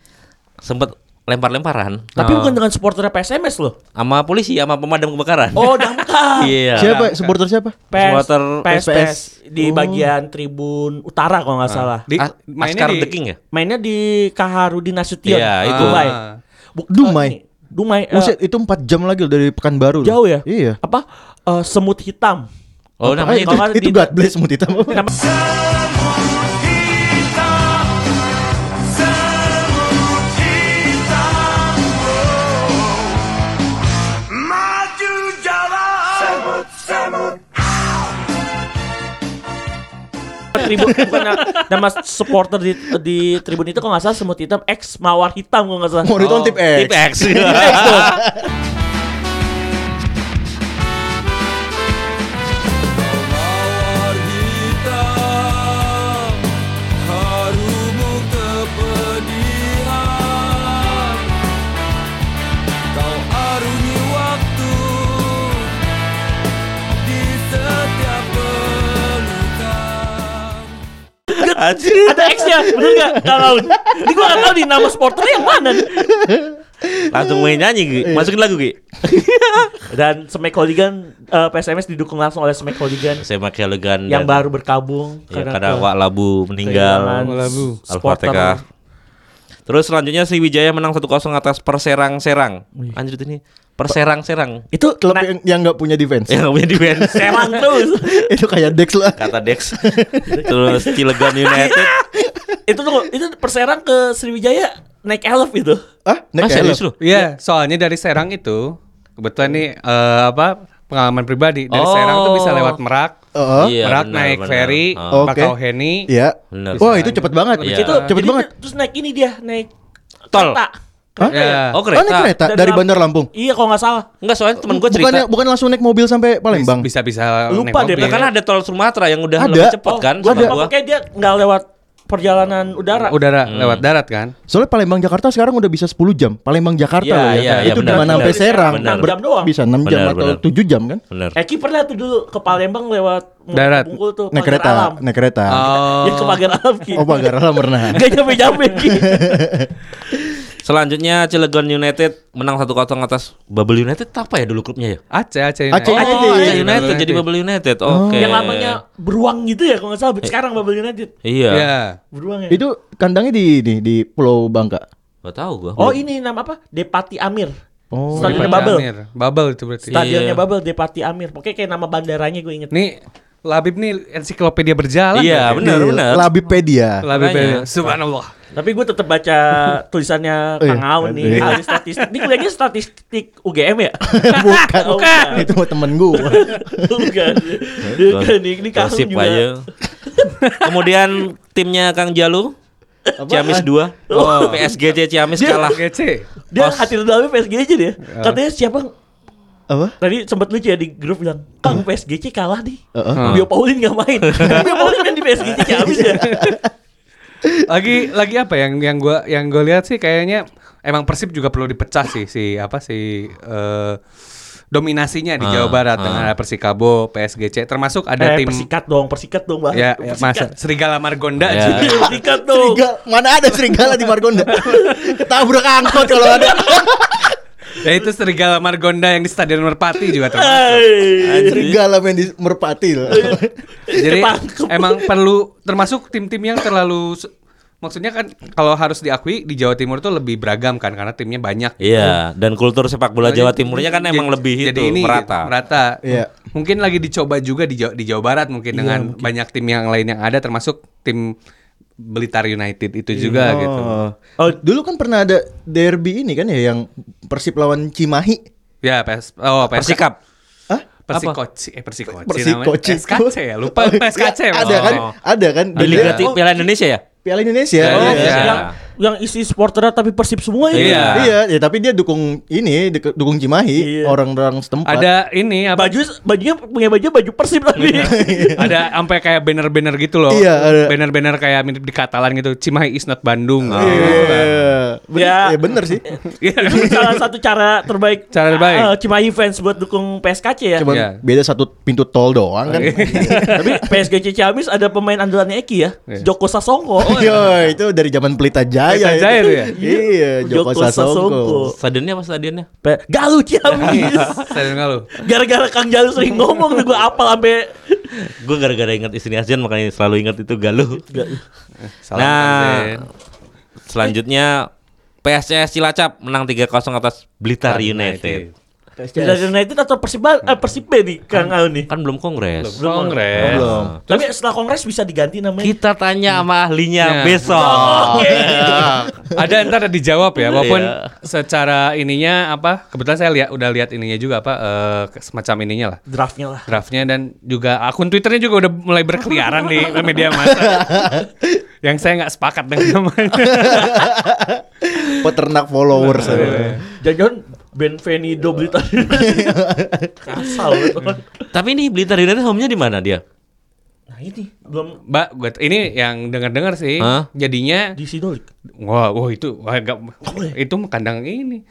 Sempet lempar-lemparan Tapi Oh. bukan dengan supporternya PSMS loh. sama polisi sama pemadam kebakaran. Oh, damkar. Iya. Siapa supporter siapa? PS, Supporter PS, SPS. di Oh. bagian tribun utara kalau nggak salah. Di, mainnya Askar di The King ya? Mainnya di Kaharudin Nasution. Iya, itu. Dumai. Ah. Dumai. Dumai. eh, Buset, itu 4 jam lagi loh dari Pekanbaru. jauh ya? Iya. Apa? Eh, semut hitam. Oh, Ah, namanya itu, itu. Itu di- God bless semut hitam. Nama- Maju jalan Semut, semut tribun bukan nama supporter di di tribun itu kalau nggak salah semut hitam X mawar hitam kalau nggak salah. Mau itu kan tip X. Tip X. X tuh. Anjir. Ada X-nya, bener gak? Kang Aun. Ini gua gak tahu nih nama supporternya yang mana nih. Langsung main nyanyi Gi. Masukin lagu Gi. Dan Smack Hooligan eh, PSMS didukung langsung oleh Smack Hooligan Saya pakai Legan yang baru berkabung Ya, karena karena Wak Labu meninggal. Wak Labu. supporter. Terus selanjutnya Sriwijaya menang 1-0 atas Perserang-Serang. Anjir ini Perserang-Serang. Itu Klub nah, yang yang nggak punya defense. Yang nggak punya defense. serang terus. itu kayak Dex lah. Kata Dex. Terus Cilegon United. itu tuh itu perserang ke Sriwijaya naik elf itu. Ah, Ah, naik serius elf. lu? Iya, soalnya dari Serang itu kebetulan nih eh, apa pengalaman pribadi dari Oh. Serang tuh bisa lewat Merak, Heeh. Iya, Merak benar, naik benar. ferry, Oh. Oke. Bakauheni. Iya. Bener. Wah, itu cepet banget. Iya. Itu Cepet banget. dia- terus naik ini dia naik Tol. kereta. Hah? Kereta ya? Oh Oh, naik kereta. kereta Dan dari Lam- Bandar Lampung. Iya kalau nggak salah. Enggak soalnya temen gue cerita. Bukannya bukan langsung naik mobil sampai Palembang. Bisa bisa Lupa deh, kan ada tol Sumatera yang udah Ada. lebih cepat kan? Gua sama lupa gua. pokoknya dia nggak lewat perjalanan udara. udara Hmm. lewat darat kan? Soalnya Palembang Jakarta sekarang udah bisa 10 jam. Palembang Jakarta Iya, loh ya. iya, iya, itu benar, dari mana benar. sampai Serang. Benar. Ber- Enam jam doang. Bisa 6 jam Benar, atau benar. 7 jam kan? Bener. Eki pernah tuh dulu ke Palembang lewat Darat. Bungkul tuh Naik kereta, Alam. naik kereta. Oh. Ya ke Pagar Alam Ki. Oh, Pagar Alam pernah. Gak nyampe-nyampe Ki. Selanjutnya Cilegon United menang 1-0 atas Bubble United apa ya dulu klubnya ya? Aceh, Aceh Aceh Oh, United. Aceh United jadi Bubble United. Oke. Yang lamanya beruang gitu ya kalau nggak salah. Sekarang Bubble United. Iya. Iya. Beruang ya. Itu kandangnya di di, di Pulau Bangka. Gak tahu gua. Oh ini nama apa? Depati Amir. Oh. Stadionnya Depati Bubble. Amir. Bubble itu berarti. Stadionnya Iya. Bubble Depati Amir. Pokoknya kayak nama bandaranya gue inget. Nih Labib nih ensiklopedia berjalan. Iya, ya. benar, Di benar. Labipedia. Labib Makanya. Subhanallah. Tapi gue tetap baca tulisannya Oh, iya. Kang Aun nih. Iya. Ahli statistik. Ini kuliahnya statistik UGM ya? bukan, Bukan. Itu mah temen gua. Bukan. Bukan. Ini ini Kang juga. aja. Kemudian timnya Kang Jalu Ciamis 2 oh. PSGC Ciamis Dia- kalah GC. Dia Pos. hati dalamnya PSG aja dia. Katanya siapa Apa? Tadi sempat lucu ya di grup bilang, Kang PSGC kalah nih. Heeh. Bio Paulin gak main. Bio Paulin kan di PSGC habis ya. lagi lagi apa yang yang gua yang gue lihat sih kayaknya emang Persib juga perlu dipecah sih si apa si eh, dominasinya di Ah, Jawa Barat ah. dengan ada Persikabo, PSGC termasuk ada eh, tim persikat dong, persikat dong, Bang. ya, ya masa Serigala Margonda Ya. juga. persikat dong. Serigala, mana ada serigala di Margonda? Ketabrak angkot kalau ada. Ya itu Serigala Margonda yang di Stadion Merpati juga termasuk. Serigala main di Merpati loh. Jadi Ketangkep. emang perlu termasuk tim-tim yang terlalu maksudnya kan kalau harus diakui di Jawa Timur tuh lebih beragam kan karena timnya banyak. Iya dan kultur sepak bola Jawa Timurnya kan emang Jadi- lebih jadi itu ini merata merata. Iya. Mungkin lagi dicoba juga di Jawa, di Jawa Barat mungkin Iya, dengan mungkin. banyak tim yang lain yang ada termasuk tim Blitar United itu juga gitu. Oh. oh, dulu kan pernah ada derby ini kan ya yang Persib lawan Cimahi. Ya, PS oh. Persikap Hah? Persikoci eh Persikoci Persikoci. PSKC ya, lupa PSKC. Ya, ada kan? Oh. Ada kan? di Dan Liga Piala Indonesia ya Piala Indonesia. Oh, Iya. Indonesia. yang yang isi supporternya tapi Persib semua ini. Iya. Iya, ya tapi dia dukung ini, duk- dukung Cimahi, Iya. orang-orang setempat. Ada ini apa? Baju bajunya punya baju baju Persib tapi. ada sampai kayak banner-banner gitu loh. Iya, ada. Banner-banner kayak mirip di Katalan gitu. Cimahi is not Bandung. Iya. Gitu kan. Bener, Ya. ya bener sih. Iya. Itu salah satu cara terbaik Cara terbaik. eh, Cimahi fans buat dukung PSKC ya. Cuma Iya. beda satu pintu tol doang kan. Tapi PSG Ciamis ada pemain andalannya Eki ya, Iya. Joko Sasongko. Yo, itu dari zaman Pelita Jaya. Pelita itu. Jaya itu ya? Iya, Joko, Joko Sasongko. Sasongko. stadionnya apa stadionnya Pe- Galu Ciamis. Stadion Galuh. Gara-gara Kang Jalu sering ngomong tuh gue apal sampai gue gara-gara ingat istri Asian makanya selalu ingat itu Galuh Salam nah selanjutnya PSCS Cilacap menang 3-0 atas Blitar United. United United atau Persib eh, Persib B nih Kang Aun nih. Kan belum kongres. Kongres. Belum. Tapi setelah kongres bisa diganti namanya. Kita tanya sama ahlinya Ya. besok. ada ntar ada dijawab ya walaupun Iya. secara ininya apa kebetulan saya lihat udah lihat ininya juga apa eh, semacam ininya lah Draftnya lah. draftnya dan juga akun twitternya juga udah mulai berkeliaran di media massa yang saya nggak sepakat dengan namanya Peternak followers. Iya. Jangan-jangan Benvenido Blitar. Kasal gitu kan. Tapi ini Blitar United home-nya di mana dia? Nah ini belum Mbak, gue ini yang dengar-dengar sih, Hah? jadinya di Sidolik. wah, wah itu wah, gak, itu kandang ini.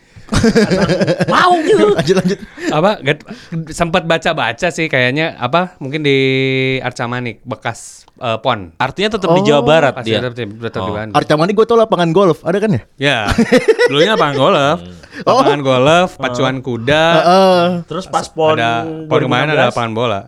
Mau gitu. Lanjut lanjut. apa gak- sempat baca-baca sih kayaknya apa mungkin di Arcamanik bekas eh, pon. Artinya tetap di Jawa Barat Pasti dia. tetap, tetap di Oh. Bandung. Arca Mani gue tau lapangan golf, ada kan ya? Ya, dulunya lapangan golf, lapangan golf, pacuan kuda, Heeh. Terus pas pon ada pon kemarin ada lapangan bola.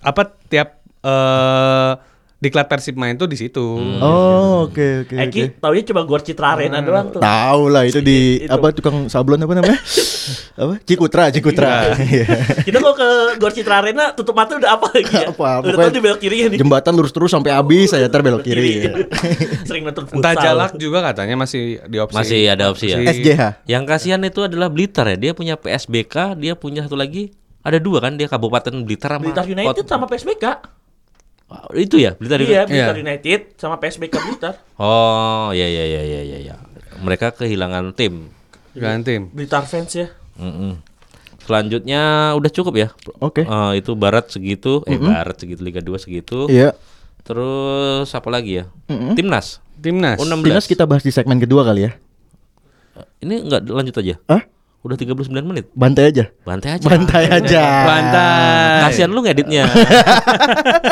Apa tiap eh diklat Persib main tuh di situ. Oh, oke oke oke. Eki taunya cuma Gor Citra Arena doang tuh. Tahu lah itu di Itu. apa tukang sablon apa namanya? apa? Cikutra, Cikutra. Iya. Kita kalau ke Gor Citra Arena tutup mata udah apa lagi ya? Apa, udah tahu di belok kirinya nih. Jembatan lurus terus sampai habis saya ntar belok kiri. ya. Sering nonton futsal. Entah jalak juga katanya masih di opsi. Masih ada opsi ya? SJH. Yang kasihan itu adalah Blitar ya. Dia punya PSBK, dia punya satu lagi ada dua kan dia Kabupaten Blitar sama Blitar United sama PSBK. Oh, itu ya Blitar Iya, United. Blitar Iya. United sama PSBK Blitar. Oh ya ya ya ya ya ya. Mereka kehilangan tim. Ganti. Blitar fans ya. Mm-mm. Selanjutnya udah cukup ya. Oke. Eh, itu Barat segitu, eh Barat segitu Liga 2 segitu. Iya. Terus apa lagi ya? Timnas. Timnas. U16. Timnas kita bahas di segmen kedua kali ya. Ini enggak lanjut aja. Hah? Udah 39 menit. Bantai aja. Bantai aja. Bantai aja. Bantai. Kasihan lu ngeditnya.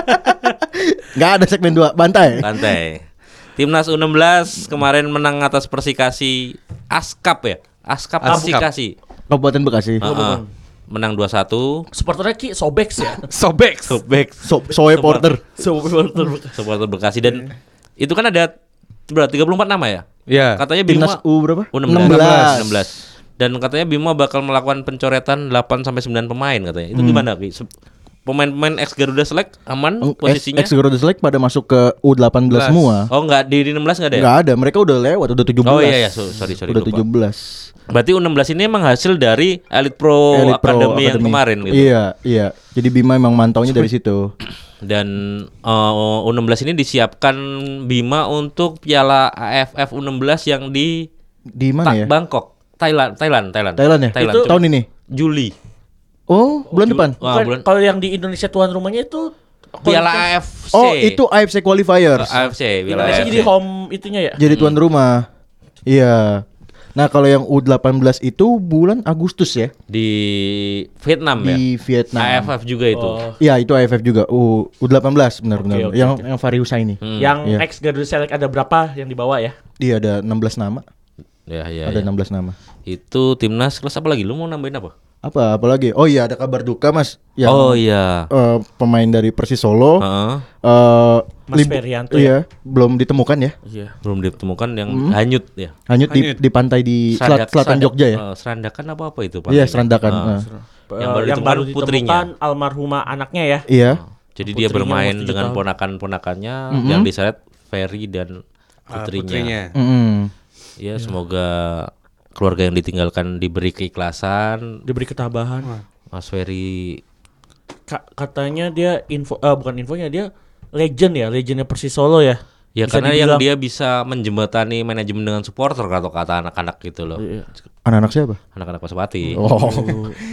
Nggak ada segmen dua. Bantai. Bantai. Timnas U16 kemarin menang atas Persikasi Askap ya. Askap Askap. Persikasi. Kabupaten Bekasi. Heeh. Menang 2-1. Supporternya Ki Sobex ya. Sobek. Sobek So, Soe Porter. Supporter supporter Bekasi dan itu kan ada berapa 34 nama ya? Ya. Katanya Bima Timnas U berapa? U16. 16. Dan katanya Bima bakal melakukan pencoretan 8 sampai 9 pemain katanya. Itu gimana, Ki? Pemain-pemain ex Garuda Select aman posisinya? Ex Garuda Select pada masuk ke U18 semua. Oh, enggak di, di 16 enggak ada ya? Nggak ada, mereka udah lewat, udah 17. Oh iya ya, so- sorry sorry udah lupa. 17. Berarti U16 ini emang hasil dari Elite Pro Elite Pro Academy yang Academy. kemarin gitu. Iya, iya. Jadi Bima emang mantaunya dari situ. Dan uh, U16 ini disiapkan Bima untuk Piala AFF U16 yang di Di mana ya? Bangkok, Thailand, Thailand, Thailand. Thailand ya? Thailand. Itu tahun ini. Juli. Oh, bulan depan. Wah, Bukan, bulan kalau yang di Indonesia tuan rumahnya itu Piala kualifikasi- AFC. Oh, itu AFC qualifiers. AFC, Piala Indonesia AFC. jadi home itunya ya. Jadi tuan rumah. Iya. Nah, kalau yang U18 itu bulan Agustus ya di Vietnam ya. di Vietnam. AFF juga itu. Iya, itu AFF juga. U U18 benar-benar. Oke, yang yang Fahri Husaini. Hmm. Yang Iya. ex Garuda Select ada berapa yang dibawa ya? Dia ada 16 nama. Ya, ya, ada ya. 16 nama. Itu timnas kelas apa lagi? Lu mau nambahin apa? Apa apalagi? Oh iya, ada kabar duka, Mas. Yang oh iya. eh, pemain dari Persis Solo Heeh. eh, Mas lib- Ferianto Iya, belum ditemukan ya. Iya, belum ditemukan yang Hmm. hanyut ya. Hanyut di, Hanyut. di pantai di selat- Serandak- selatan serandak- Jogja ya. eh, serandakan apa apa itu Iya, serandakan. Ah. eh. Yang baru Eh, ditemukan putrinya. almarhumah anaknya ya. Iya. Jadi dia bermain dengan ponakan-ponakannya yang diseret Ferry dan Ah, putrinya. putrinya. Mm-mm. Ya, semoga keluarga yang ditinggalkan diberi keikhlasan. Diberi ketabahan. Mas Ferry Ka- katanya dia info eh, bukan infonya dia legend ya, legendnya Persis Solo ya. Ya Bisa karena yang dibilang- dia bisa menjembatani manajemen dengan supporter atau kata anak-anak gitu loh. Iya. Anak-anak siapa? Anak-anak Pasopati. Oh.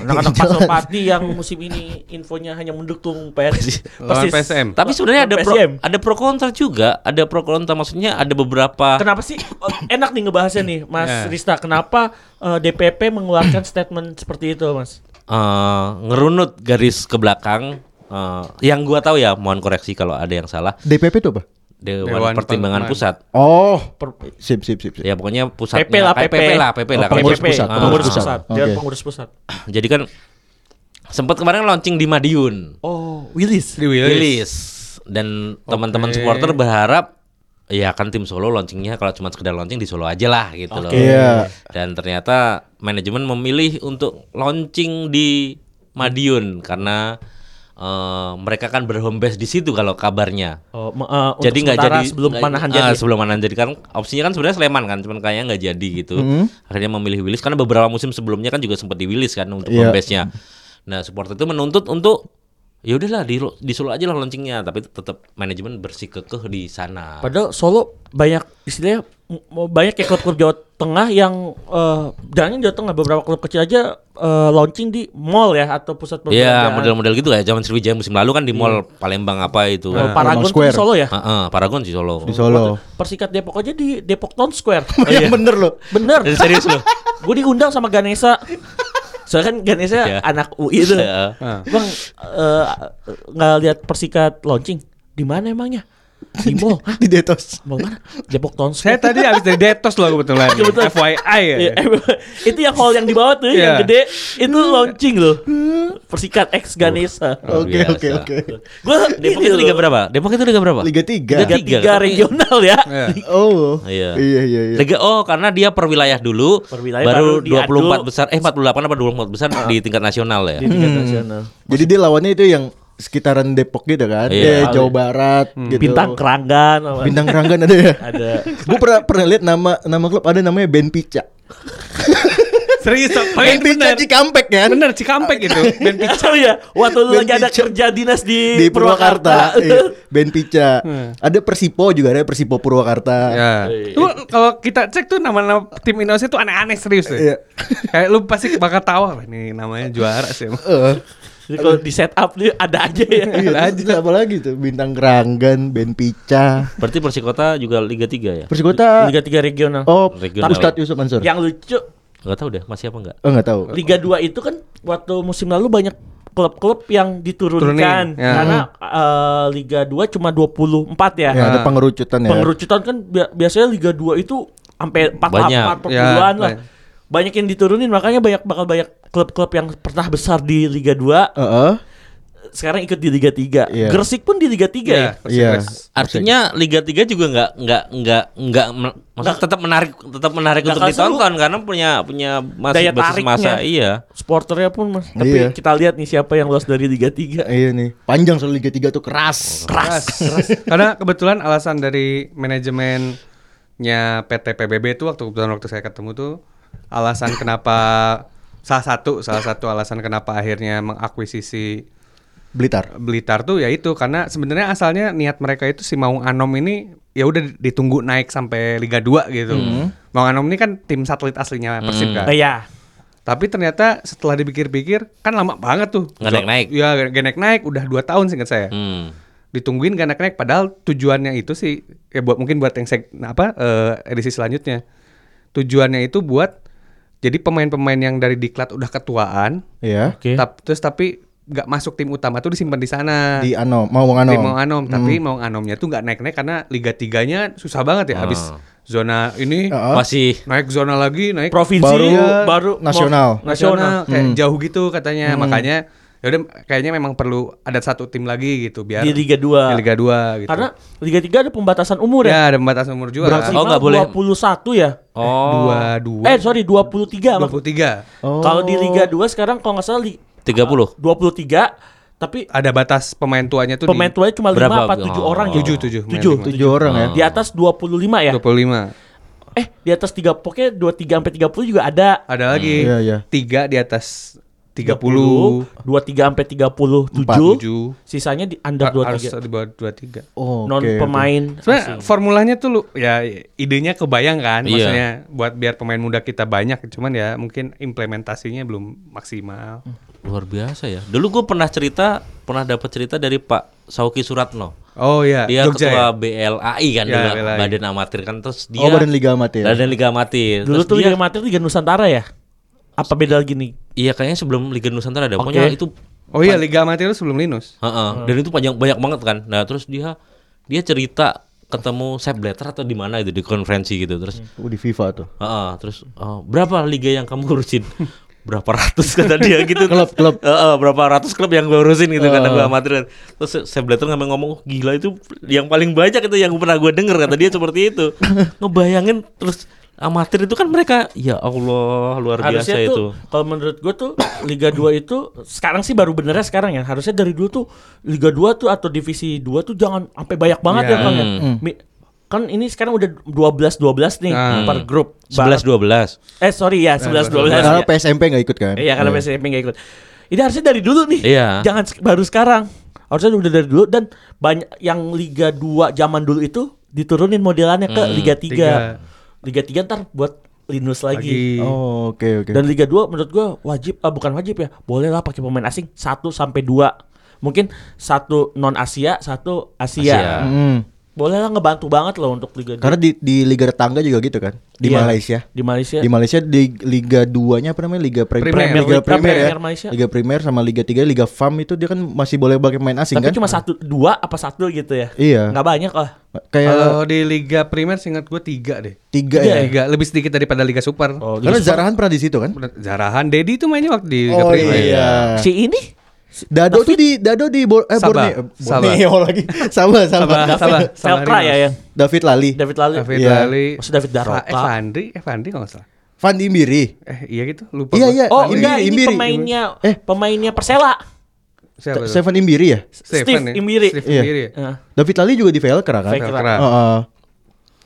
Anak-anak Pasopati yang musim ini infonya hanya mendukung PS Lawan PSM. Tapi sebenarnya ada pro, ada pro kontra juga, ada pro kontra maksudnya ada beberapa Kenapa sih oh, enak nih ngebahasnya nih, Mas Ya. Rista? Kenapa eh, DPP mengeluarkan statement seperti itu, Mas? eh, ngerunut garis ke belakang eh, yang gua tahu ya, mohon koreksi kalau ada yang salah. DPP itu apa? Dewan, Dewan Pertimbangan Pertimbangan. Pusat. Oh, sip sip sip. sip. Ya pokoknya pusatnya PP lah, kayak PP. PP lah, PP lah. Oh, kayak pengurus PP. pusat, Ah, pengurus pusat. pusat, pengurus pusat. Jadi kan sempat kemarin launching di Madiun. Oh, Willis. Di Willis. Dan teman-teman Oke. supporter berharap ya kan tim Solo launchingnya kalau cuma sekedar launching di Solo aja lah gitu loh. Oke. Iya. Dan ternyata manajemen memilih untuk launching di Madiun karena eh, mereka kan berhome base di situ kalau kabarnya. Oh, untuk jadi nggak jadi sebelum panahan ah, jadi. sebelum panahan jadi kan opsinya kan sebenarnya Sleman kan cuman kayaknya nggak jadi gitu Mhm. akhirnya memilih Willis karena beberapa musim sebelumnya kan juga sempat di Willis kan untuk Iya. home base-nya nah supporter itu menuntut untuk ya udahlah di, di Solo aja lah launchingnya tapi tetap manajemen bersih kekeh di sana Padahal Solo banyak istilahnya banyak ya klub-klub Jawa Tengah yang eh jangan Jawa Tengah beberapa klub kecil aja eh, launching di mall ya atau pusat Iya, perbelanjaan. model-model gitu kayak zaman Sriwijaya musim lalu kan di mall Palembang apa itu. Oh, kan. Paragon di Square. Solo ya. Heeh, Paragon di Solo. Di Solo. Persikat Depok aja di Depok Town Square. Yang bener loh. Bener. Serius loh. Gue diundang sama Ganesha. Soalnya kan Ganesha Iya. anak UI itu. Iya. Bang eh, nggak lihat Persikat launching di mana emangnya? Di mall. Hah? Di Detos. Mall mana? Depok Town Saya tadi habis dari Detos loh kebetulan. Kebetulan. FYI ya. Iya, itu yang hall yang di bawah tuh yang Iya. gede itu launching loh. Persikat X Ganesha. Luar Oke oke oke. Gue Depok itu liga berapa? Depok itu liga berapa? Liga 3. Liga Tiga, tiga tapi- regional ya. Iya. Oh. Iya. Iya iya iya. Liga oh karena dia per wilayah dulu Per wilayah baru, baru 24 diadu. besar eh 48 apa 24 besar di tingkat nasional ya. Di tingkat nasional. Jadi dia lawannya itu yang sekitaran Depok gitu kan. Iya. Eh, Jawa Barat gitu. Bintang Keranggan apa. Bintang Ranggan ada ya? ada. Gue pernah pernah lihat nama nama klub ada namanya Ben Pica. Serius, Pica bener. Cikampek kan? Bener Cikampek itu. Ben Pica. Oh ya, waktu lu lagi ada kerja dinas di, Di Purwakarta. Purwakarta. Iya, Ben Pica. Ada Persipo juga ada Persipo Purwakarta. Ya. Lu kalau kita cek tuh nama-nama tim Indonesia tuh aneh-aneh serius deh. Iya. Kayak lu pasti bakal tahu "Wah, ini namanya juara sih. emang." Jadi kalau di setup dia ada aja ya. Iya, terus apa lagi tuh? Bintang Ranggan, Ben Pica. Berarti Persikota juga Liga 3 ya? Persikota. Liga 3 regional. Oh, Regional. Ustadz Yusuf Mansur. Yang lucu Enggak tahu deh, masih apa enggak? Oh, enggak tahu. Liga 2 itu kan waktu musim lalu banyak klub-klub yang diturunkan Turunin, ya. karena eh, Liga 2 cuma 24 ya. Ya, ada pengerucutan ya. Pengerucutan kan bi- biasanya Liga 2 itu sampai 4 Banyak. 4 Ya, an lah. banyak. Banyak yang diturunin makanya banyak bakal banyak klub-klub yang pernah besar di Liga 2 Heeh. sekarang ikut di Liga 3. Iya. Gresik pun di Liga 3 ya. Iya. Artinya Liga 3 juga nggak nggak nggak nggak maksudnya tetap menarik tetap menarik untuk ditonton karena punya punya masih Daya basis tariknya. masa iya. Supporternya pun Mas. Tapi Iya. kita lihat nih siapa yang lolos dari Liga 3. Iya nih. Panjang soal Liga 3 tuh keras. Keras. Karena kebetulan alasan dari manajemennya PT PBB itu waktu kebetulan waktu saya ketemu tuh alasan kenapa salah satu salah satu alasan kenapa akhirnya mengakuisisi Blitar. Blitar tuh ya itu karena sebenarnya asalnya niat mereka itu si Maung Anom ini ya udah ditunggu naik sampai Liga 2 gitu. Maung Anom ini kan tim satelit aslinya Persib kan. Iya. Tapi ternyata setelah dipikir-pikir kan lama banget tuh. Nggak naik-naik. Iya, gak naik-naik udah 2 tahun singkat saya. Hmm. Ditungguin gak naik-naik padahal tujuannya itu sih ya buat mungkin buat yang seg, apa eh, edisi selanjutnya. Tujuannya itu buat jadi pemain-pemain yang dari diklat udah ketuaan, Iya. Oke. tap- terus tapi nggak masuk tim utama tuh disimpan di sana. Di Anom, mau Anom. Tim Maung Anom, tapi Maung Anomnya tuh nggak naik-naik karena Liga 3-nya susah banget ya. Habis zona ini Heeh. Masih naik zona lagi, naik Provinsi Baru baru nasional. mau- nasional kayak Hmm. jauh gitu katanya. Makanya ya udah kayaknya memang perlu ada satu tim lagi gitu biar di Liga 2. di Liga 2 gitu. Karena Liga 3 ada pembatasan umur ya. ya ada batasan umur juga. Kan. Oh, nggak boleh. 21 ya. oh Dua dua. Eh sorry 23 mak- 23. Oh. Kalau di Liga 2 sekarang kalau nggak salah li- 30. 23 tapi Ada batas pemain tuanya tuh pemain tuanya cuma 5 Berapa? apa 7 Oh. orang ya? tujuh tujuh. main 7. lima. Tujuh orang ya. Di atas 25 ya? 25. Eh, di atas 3 pokoknya 23 sampai 30 juga ada. Ada lagi. Iya, iya. Tiga di atas 30. 23 sampai 37. Empat. 7. Sisanya di under Harus 23. di bawah 23. Oh, Non oke, oke. pemain. Sebenarnya asing. formulanya tuh lu ya idenya kebayang kan Iya. maksudnya buat biar pemain muda kita banyak cuman ya mungkin implementasinya belum maksimal. Luar biasa ya. Dulu gue pernah cerita, pernah dapat cerita dari Pak Sauki Suratno. Oh iya, Dia Jogja ketua ya? BLAI kan Ya, dulu, BLAI. Badan Amatir kan terus dia Oh, Badan Liga Amatir. Badan Liga Amatir. Dulu Terus tuh dia, Liga Amatir Liga Nusantara ya? Apa beda lagi nih? Iya kayaknya sebelum Liga Nusantara ada. Pokoknya Oke. itu Oh iya Liga Amatir itu sebelum Linus. Heeh, dan itu panjang banyak banget kan. Nah, terus dia dia cerita ketemu Sepp Blatter atau di mana itu di konferensi gitu terus Oh, di FIFA tuh. heeh, terus oh, berapa liga yang kamu urusin? berapa ratus kata dia gitu. Klub, klub. Heeh, berapa ratus klub yang gue urusin gitu kata gue amatir. Terus Sepp Blatter ngambil ngomong "Oh, gila itu yang paling banyak itu yang pernah gue denger kata dia seperti itu. Ngebayangin terus amatir itu kan mereka ya Allah luar biasa Harusnya itu. tuh kalau menurut gue tuh Liga 2 itu sekarang sih baru benernya sekarang ya. Harusnya dari dulu tuh Liga 2 tuh atau divisi 2 tuh jangan sampai banyak banget Iya. ya kan ya. Hmm. Kan ini sekarang udah 12 12 nih Hmm. per grup. 11 12. Eh sorry ya 11 12. Karena ya. PSMP nggak ikut kan? Iya karena PSMP nggak ikut. Ini harusnya dari dulu nih. Iya. Jangan baru sekarang. Harusnya udah dari dulu dan banyak yang Liga 2 zaman dulu itu diturunin modelannya ke Hmm, Liga 3. tiga. Liga 3 ntar buat Linus lagi. Oh, oke oke. Dan Liga 2 menurut gua wajib ah bukan wajib ya. Boleh lah pakai pemain asing 1 sampai 2. Mungkin satu non Asia, satu Asia. Asia. Hmm. Boleh lah ngebantu banget loh untuk Liga 2. Karena di di liga tetangga juga gitu kan. Di Iya. Malaysia. di Malaysia Di Malaysia di Liga 2-nya apa namanya? Liga Pre- Premier. Liga Liga Premier ya. Premier Malaysia. Liga Premier sama Liga 3, Liga FAM itu dia kan masih boleh pakai pemain asing tapi kan? cuma satu dua apa satu gitu ya. Iya. Nggak banyak lah. Kayak Kalau di Liga Primer seingat gue tiga deh. tiga Tiga ya. Tiga lebih sedikit daripada Liga Super. Oh, Karena Zarahan pernah di situ kan? Zarahan Dedi itu mainnya waktu di Liga Oh Primer. iya. si ini Dado tuh di Dado di Bor eh, Sabah. Borneo. Borneo lagi. Sabah, Sabah. Sabah, Sabah, Sabah ya yang David Lali. David Lali. David Iya. Lali. Maksud David Daroka. Fa- Evandri, Evandri kalau nggak salah. Van Imbiri. Eh iya gitu, lupa. Iya, iya. Oh Imbiri, enggak ini Imbiri. pemainnya Eh. pemainnya Persela. Siapa tuh? Seven Imbiri ya? Steve Stefan ya? Imbiri. Steve Iya. Imbiri ya? Nah, David Lali juga di Velcra kan? Velcra. Velcra. Heeh.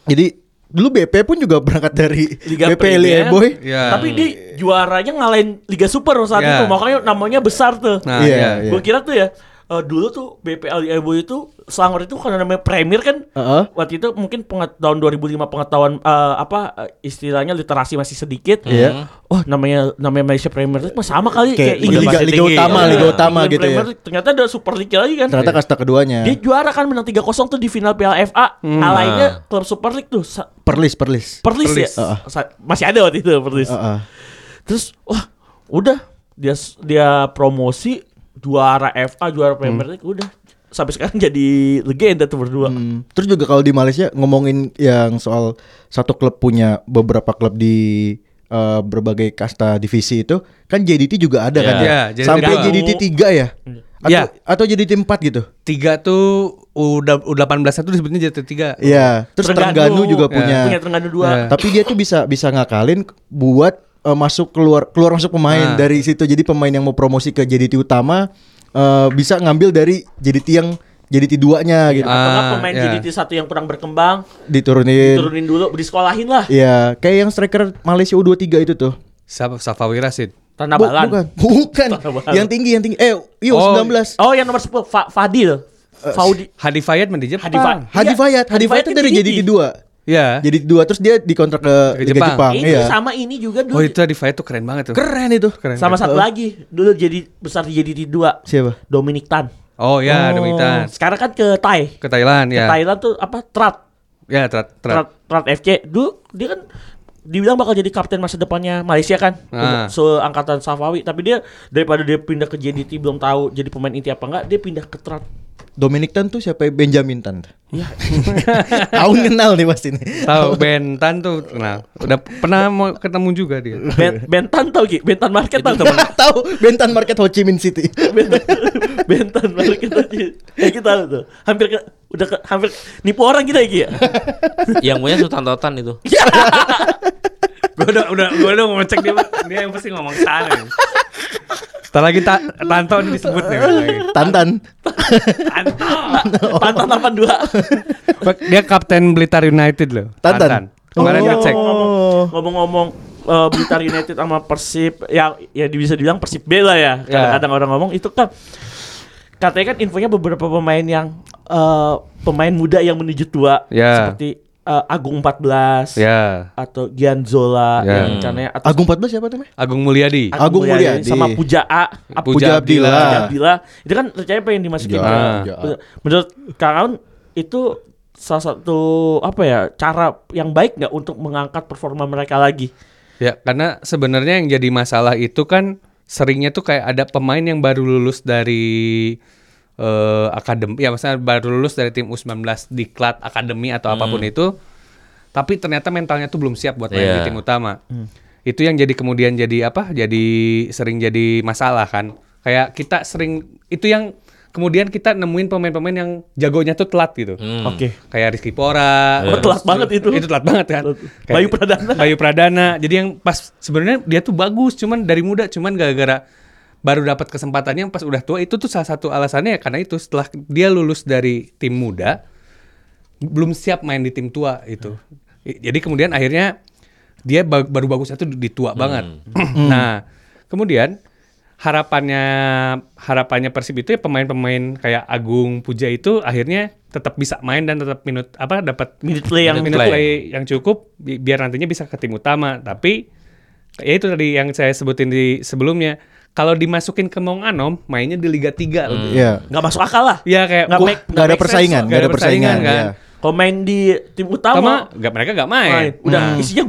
Jadi dulu BP pun juga berangkat dari Liga BP Premier. Boy. Iya. Tapi dia juaranya ngalahin Liga Super saat Iya. itu, makanya namanya besar tuh. Nah, Iya, iya. iya. Gue kira tuh ya eh, dulu tuh BPL Ebo itu Selangor itu karena namanya Premier kan Heeh. waktu itu mungkin penget, tahun 2005 pengetahuan eh, apa eh, istilahnya literasi masih sedikit. Iya. Oh namanya namanya Malaysia Premier League sama kali Kayak Inggris. liga, liga tinggi. utama, Iya. liga utama England gitu ya. Premier League. Ternyata ada Super League lagi kan. Ternyata kasta keduanya. Dia juara kan menang 3-0 tuh di final Piala FA. Alainnya klub Super League tuh Sa- Perlis, perlis. Perlis, Perlis. ya. Sa- Masih ada waktu itu Perlis. Heeh. Terus wah, udah dia dia promosi juara FA, juara Premier League udah. Sampai sekarang jadi legenda tuh berdua. Hmm. Terus juga kalau di Malaysia ngomongin yang soal satu klub punya beberapa klub di eh, berbagai kasta divisi itu, kan JDT juga ada Iya. kan ya? Iya, JDT Sampai dua. JDT 3 ya? Atau, Iya. atau JDT 4 gitu? Tiga tuh udah udah 18 satu disebutnya jatuh tiga. Iya. Terus Terengganu juga punya. punya Terengganu dua. Ya. Tapi dia tuh bisa bisa ngakalin buat eh, masuk keluar keluar masuk pemain Ah. dari situ. Jadi pemain yang mau promosi ke JDT utama eh, bisa ngambil dari JDT yang JDT 2-nya gitu. Atau Ah, pemain iya. JDT satu yang kurang berkembang Diturunin. turunin dulu disekolahin lah. Iya, kayak yang striker Malaysia U23 itu tuh. Siapa Safawi Rasid? Tanah Bu- Balan. bukan, bukan. Yang tinggi, yang tinggi. Eh, iya Oh, 19. Oh, yang nomor 10 Fa Fadil. Faudi Hadi Fayad main di Jepang. Hadi Fa- Hadi Iya, Fayad, Hadi Fayad itu dari. JDT 2. Iya. Jadi dua terus dia dikontrak ke Ke Liga Jepang. Jepang. Ini Iya. sama ini juga dulu. Oh itu Hadi Fayad tuh keren banget tuh. Keren itu. Keren. sama keren. satu lagi dulu jadi besar di JDT 2 Siapa? Dominic Tan. Oh ya, Oh. Demikian. Sekarang kan ke Thai. Ke Thailand Ke ya. Thailand tuh apa? Trat. Ya, Trat Trat. Trat, Trat FC. Dulu dia kan dibilang bakal jadi kapten masa depannya Malaysia kan. Ah. Seangkatan Safawi, tapi dia daripada dia pindah ke JDT belum tahu jadi pemain inti apa enggak, dia pindah ke Trat. Dominic Tan tuh siapa? Benjamin Tan. Iya. Kau kenal nih pasti nih. Tahu Bentan tuh kenal. Udah pernah mau ketemu juga dia. Ben, Bentan tau Ki? Bentan Market tau Tahu Bentan Market Ho Chi Minh City. Bentan, Bentan Market aja. Ya kita tahu tuh. Hampir ke, udah ke, hampir nipu orang kita ya Ki ya. Yang punya Sultan Totan itu. gue udah udah gue udah mau ngecek dia dia yang pasti ngomong sana. Ntar lagi ta Tanto ini disebut nih. Tantan. Tanto. Tantan 82. Dia kapten Blitar United loh. Tantan. Kemarin Oh. ngecek. Ngomong-ngomong eh, Blitar United sama Persib ya ya bisa dibilang Persib B lah ya. Kadang-kadang orang ngomong itu kan katanya kan infonya beberapa pemain yang eh, pemain muda yang menuju tua Ya. seperti eh, Agung 14 Ya. atau Gianzola Ya. yang rencananya atau Agung 14 siapa namanya? Agung Mulyadi. Agung Mulyadi. sama Puja A Ap- Puja Abdillah. Puja Abdillah itu kan rencananya pengen dimasukin Puja, ke- Puja A. menurut Kang Aun itu salah satu apa ya cara yang baik nggak untuk mengangkat performa mereka lagi Ya, karena sebenarnya yang jadi masalah itu kan seringnya tuh kayak ada pemain yang baru lulus dari eh akademi, ya maksudnya baru lulus dari tim U19 diklat akademi atau apa pun itu, tapi ternyata mentalnya tuh belum siap buat main di Iya. tim utama. Itu yang jadi kemudian jadi apa? Jadi sering jadi masalah kan. Kayak kita sering itu yang kemudian kita nemuin pemain-pemain yang jagonya tuh telat gitu. Hmm. oke Kayak Rizky Pora. Oh, telat banget itu. Itu telat banget kan. Kayak- Bayu Pradana. Bayu Pradana. Jadi yang pas sebenarnya dia tuh bagus, cuman dari muda, cuman gara-gara baru dapat kesempatannya pas udah tua itu tuh salah satu alasannya ya karena itu setelah dia lulus dari tim muda belum siap main di tim tua itu. I- Jadi kemudian akhirnya dia ba- baru bagusnya tuh di tua banget. nah, kemudian harapannya harapannya Persib itu ya pemain-pemain kayak Agung Puja itu akhirnya tetap bisa main dan tetap minut apa dapat Minute play yang minute play. play yang cukup bi- biar nantinya bisa ke tim utama. Tapi ya itu tadi yang saya sebutin di sebelumnya. Kalau dimasukin ke Mong Anom, mainnya di Liga 3 lebih. Iya. nggak masuk akal lah. Iya kayak Nggak wah, make- Nggak ada make sense persaingan, nggak ada persaingan, kan. iya. Kalau main di tim utama, nggak mereka nggak main. main. udah Nah. isinya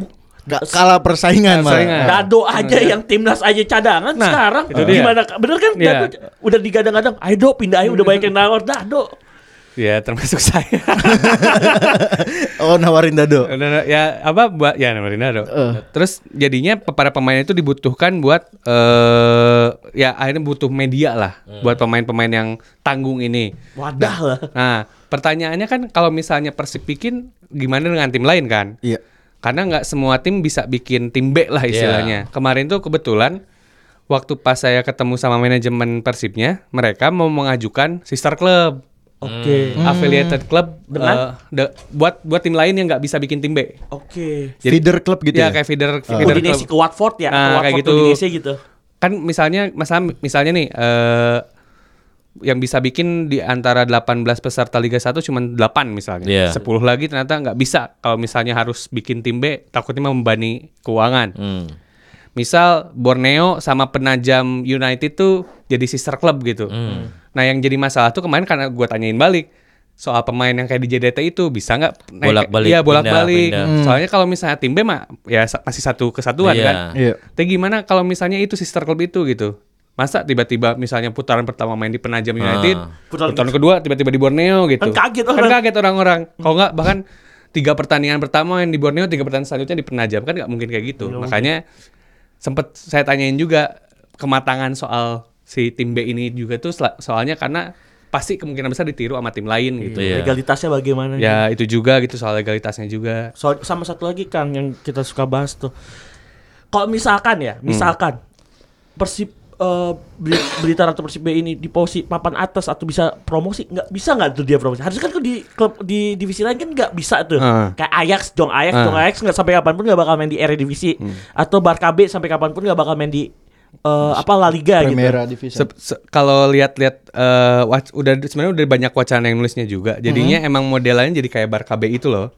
Gak kalah persaingan malah. Persaingan. Dado aja yang timnas aja cadangan Nah, sekarang itu dia. gimana bener kan Iya. Dado udah digadang-gadang ayo do pindah ayo udah banyak yang nawar Dado Ya termasuk saya. Oh nawarin dado. Ya apa buat ya nawarin Dado. Terus jadinya para pemain itu dibutuhkan buat eh ya akhirnya butuh media lah buat pemain-pemain yang tanggung ini. wadah lah Nah, pertanyaannya kan kalau misalnya Persib bikin gimana dengan tim lain kan? Iya. Karena nggak semua tim bisa bikin tim B lah istilahnya. Kemarin tuh kebetulan waktu pas saya ketemu sama manajemen Persibnya, mereka mau mengajukan sister club, oke affiliated club Dengan? eh, de- buat buat tim lain yang nggak bisa bikin tim B. oke Jadi- Feeder club gitu ya, ya. kayak feeder feeder Udinese club. ke Watford ya Nah, ke kayak Watford gitu. Udinese gitu Kan misalnya masalah misalnya nih eh yang bisa bikin di antara 18 peserta Liga 1 cuma 8 misalnya. Iya. 10 lagi ternyata nggak bisa kalau misalnya harus bikin tim B takutnya membebani keuangan. Hmm. Misal Borneo sama Penajam United tuh jadi sister club gitu. Hmm. Nah yang jadi masalah tuh kemarin karena gua tanyain balik soal pemain yang kayak di JDT itu bisa nggak naik- Bolak-balik, Iya bolak-balik. pindah, pindah. Soalnya kalau misalnya tim B mah ya masih satu kesatuan Iya. kan. Iya. Tapi gimana kalau misalnya itu sister club itu gitu? Masa tiba-tiba misalnya putaran pertama main di Penajam United, Ah. Putaran- putaran, kedua tiba-tiba di Borneo gitu. Kan kaget Kan orang. kaget orang-orang. Kalau nggak bahkan tiga pertandingan pertama yang di Borneo, tiga pertandingan selanjutnya di Penajam kan nggak mungkin kayak gitu. Makanya sempet saya tanyain juga kematangan soal si tim B ini juga tuh soalnya karena pasti kemungkinan besar ditiru sama tim lain gitu. Iya. legalitasnya bagaimana Ya itu juga gitu soal legalitasnya juga. So, sama satu lagi Kang yang kita suka bahas tuh. Kalau misalkan ya, misalkan Persib eh, Beli- Blitar atau Persib B ini di posisi papan atas atau bisa promosi nggak bisa nggak tuh dia promosi harusnya kan di klub di divisi lain kan nggak bisa tuh Ah. kayak Ajax dong Ajax Ah. dong Ajax nggak sampai kapan pun nggak bakal main di Eredivisie atau Barca B sampai kapan pun nggak bakal main di eh, apa La Liga gitu Primera Division. Se- se- kalau lihat-lihat eh, wac- udah sebenarnya udah banyak wacana yang nulisnya juga. Jadinya emang modelannya jadi kayak Barca B itu loh.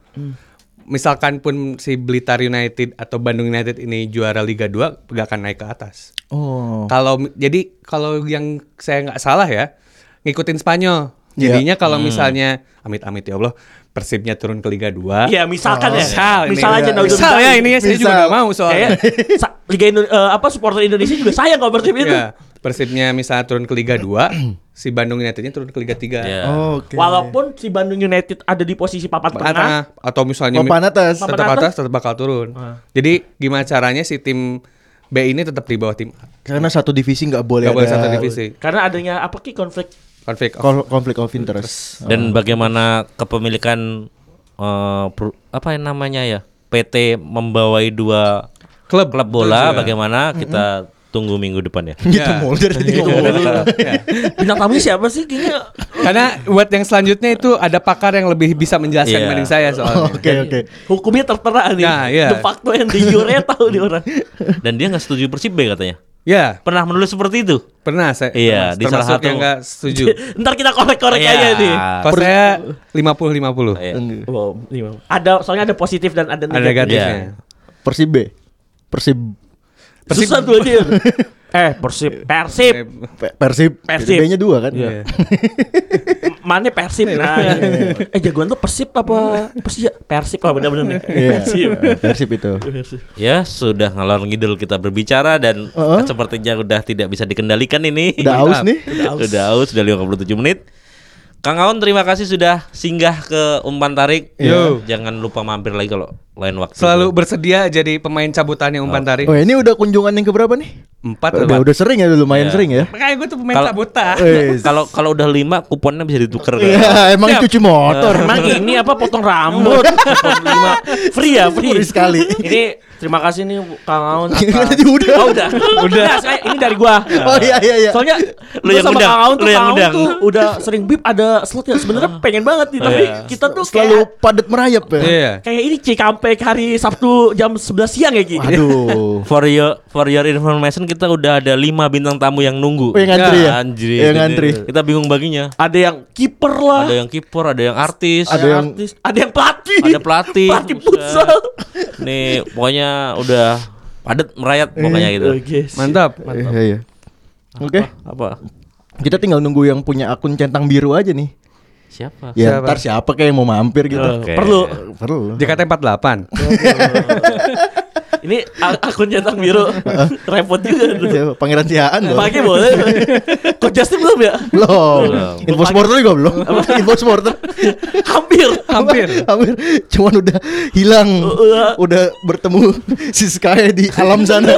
Misalkan pun si Blitar United atau Bandung United ini juara Liga 2 gak akan naik ke atas. Oh. Kalau jadi kalau yang saya nggak salah ya ngikutin Spanyol. Iya. Jadinya kalau misalnya amit-amit ya Allah Persibnya turun ke Liga 2. Iya misalkan ya Misal, ini. misal aja udah Misal ya ini ya saya juga Misal. nggak mau soalnya. Kayak sa- Liga Indo- eh, apa supporter Indonesia juga sayang kalau Persib itu Ya, Persibnya misalnya turun ke Liga 2, si Bandung Unitednya turun ke Liga 3. Iya. Oh, Oke. Walaupun si Bandung United ada di posisi papan tengah, Tengah atau misalnya Papan atas. Papan tetap atas. atas tetap bakal turun. Jadi gimana caranya si tim B ini tetap di bawah tim A? Karena satu divisi nggak boleh Gak boleh ada satu divisi. karena adanya apa ki konflik Konflik. of- konflik of interest. Dan bagaimana kepemilikan eh, per- apa yang namanya ya? PT membawai dua Klub. klub bola bagaimana kita tunggu minggu depan ya. Gitu Ya. mulu dari tadi ngomong. Ya. bintang tamunya siapa sih kayaknya Karena buat yang selanjutnya itu ada pakar yang lebih bisa menjelaskan Iya. dibanding saya soalnya. Oke oke. hukumnya tertera nih Nah, iya. de facto yang di jure tahu nih orang Dan dia nggak setuju Persib B katanya. Ya, Pernah menulis seperti itu? pernah saya. Iya, di salah termasuk satu- yang nggak setuju. ntar kita korek-korek Iya. aja nih Kalau saya 50-50. Iya. wow, lima. ada soalnya ada positif dan ada Ada negatif negatifnya. Iya. Persib B. Persib Persib- susah tuh aja eh persib persib Pe- Persib. Persib. B-nya dua kan? Iya. mana persib nah, eh jagoan tuh persib apa persib persib oh bener-bener nih Iya. persib Persib itu. Ya sudah ngalor ngidul kita berbicara dan Heeh. sepertinya udah tidak bisa dikendalikan ini. Udah aus nih. Udah aus, sudah 57 menit. Kang Aun terima kasih sudah singgah ke umpan tarik. Yo. Jangan lupa mampir lagi kalau lain waktu. Selalu bersedia jadi pemain cabutannya umpan tarik. Oh ini udah kunjungan yang keberapa nih? Empat Udah, udah sering ya, udah lumayan Iya. sering ya. Makanya gue tuh pemain Kalau- cabutan. Wes. Kalau kalau udah lima kuponnya bisa ditukar kan? Iya, emang Siap. cuci motor. Emang ini apa potong rambut? Lima. free ya, free. Free sekali. Ini terima kasih nih Kang Aun. Atas- tadi udah. Oh, udah. Udah. Nah, saya- ini dari gua. Oh iya iya iya. Soalnya Lu yang sama undang, Kang Aun tuh, lu yang Kang Aun tuh udah sering bip ada slot yang sebenarnya pengen banget nih, tapi Iya. kita tuh Selalu padat merayap ya. Iya. kayak ini C kamp sampai hari Sabtu jam 11 siang ya Ki. Aduh. For your for your information kita udah ada lima bintang tamu yang nunggu. Oh, yang ngantri ya? Anjir. Yang ngantri. Kita bingung baginya. Ada yang kiper lah. Ada yang kiper, ada yang artis, Ada yang- artis, ada yang pelatih. ada pelatih. Pelatih futsal. Nih, pokoknya udah padat merayat pokoknya gitu. Oke. Mantap. Iya, iya. Oke, Apa? kita tinggal nunggu yang punya akun centang biru aja nih. Siapa? Ya, Siapa? ntar siapa kayak yang mau mampir gitu. Oke. Perlu. Perlu. JKT48. Ini a- akun centang biru. Repot juga. Siapa? Pangeran Siaan loh. Pakai boleh. Kok Justin belum ya? Belum. Info supporter juga belum. Info supporter. Hampir. Hampir. Hampir. Cuman udah hilang. Udah. Udah bertemu si Sky di alam sana.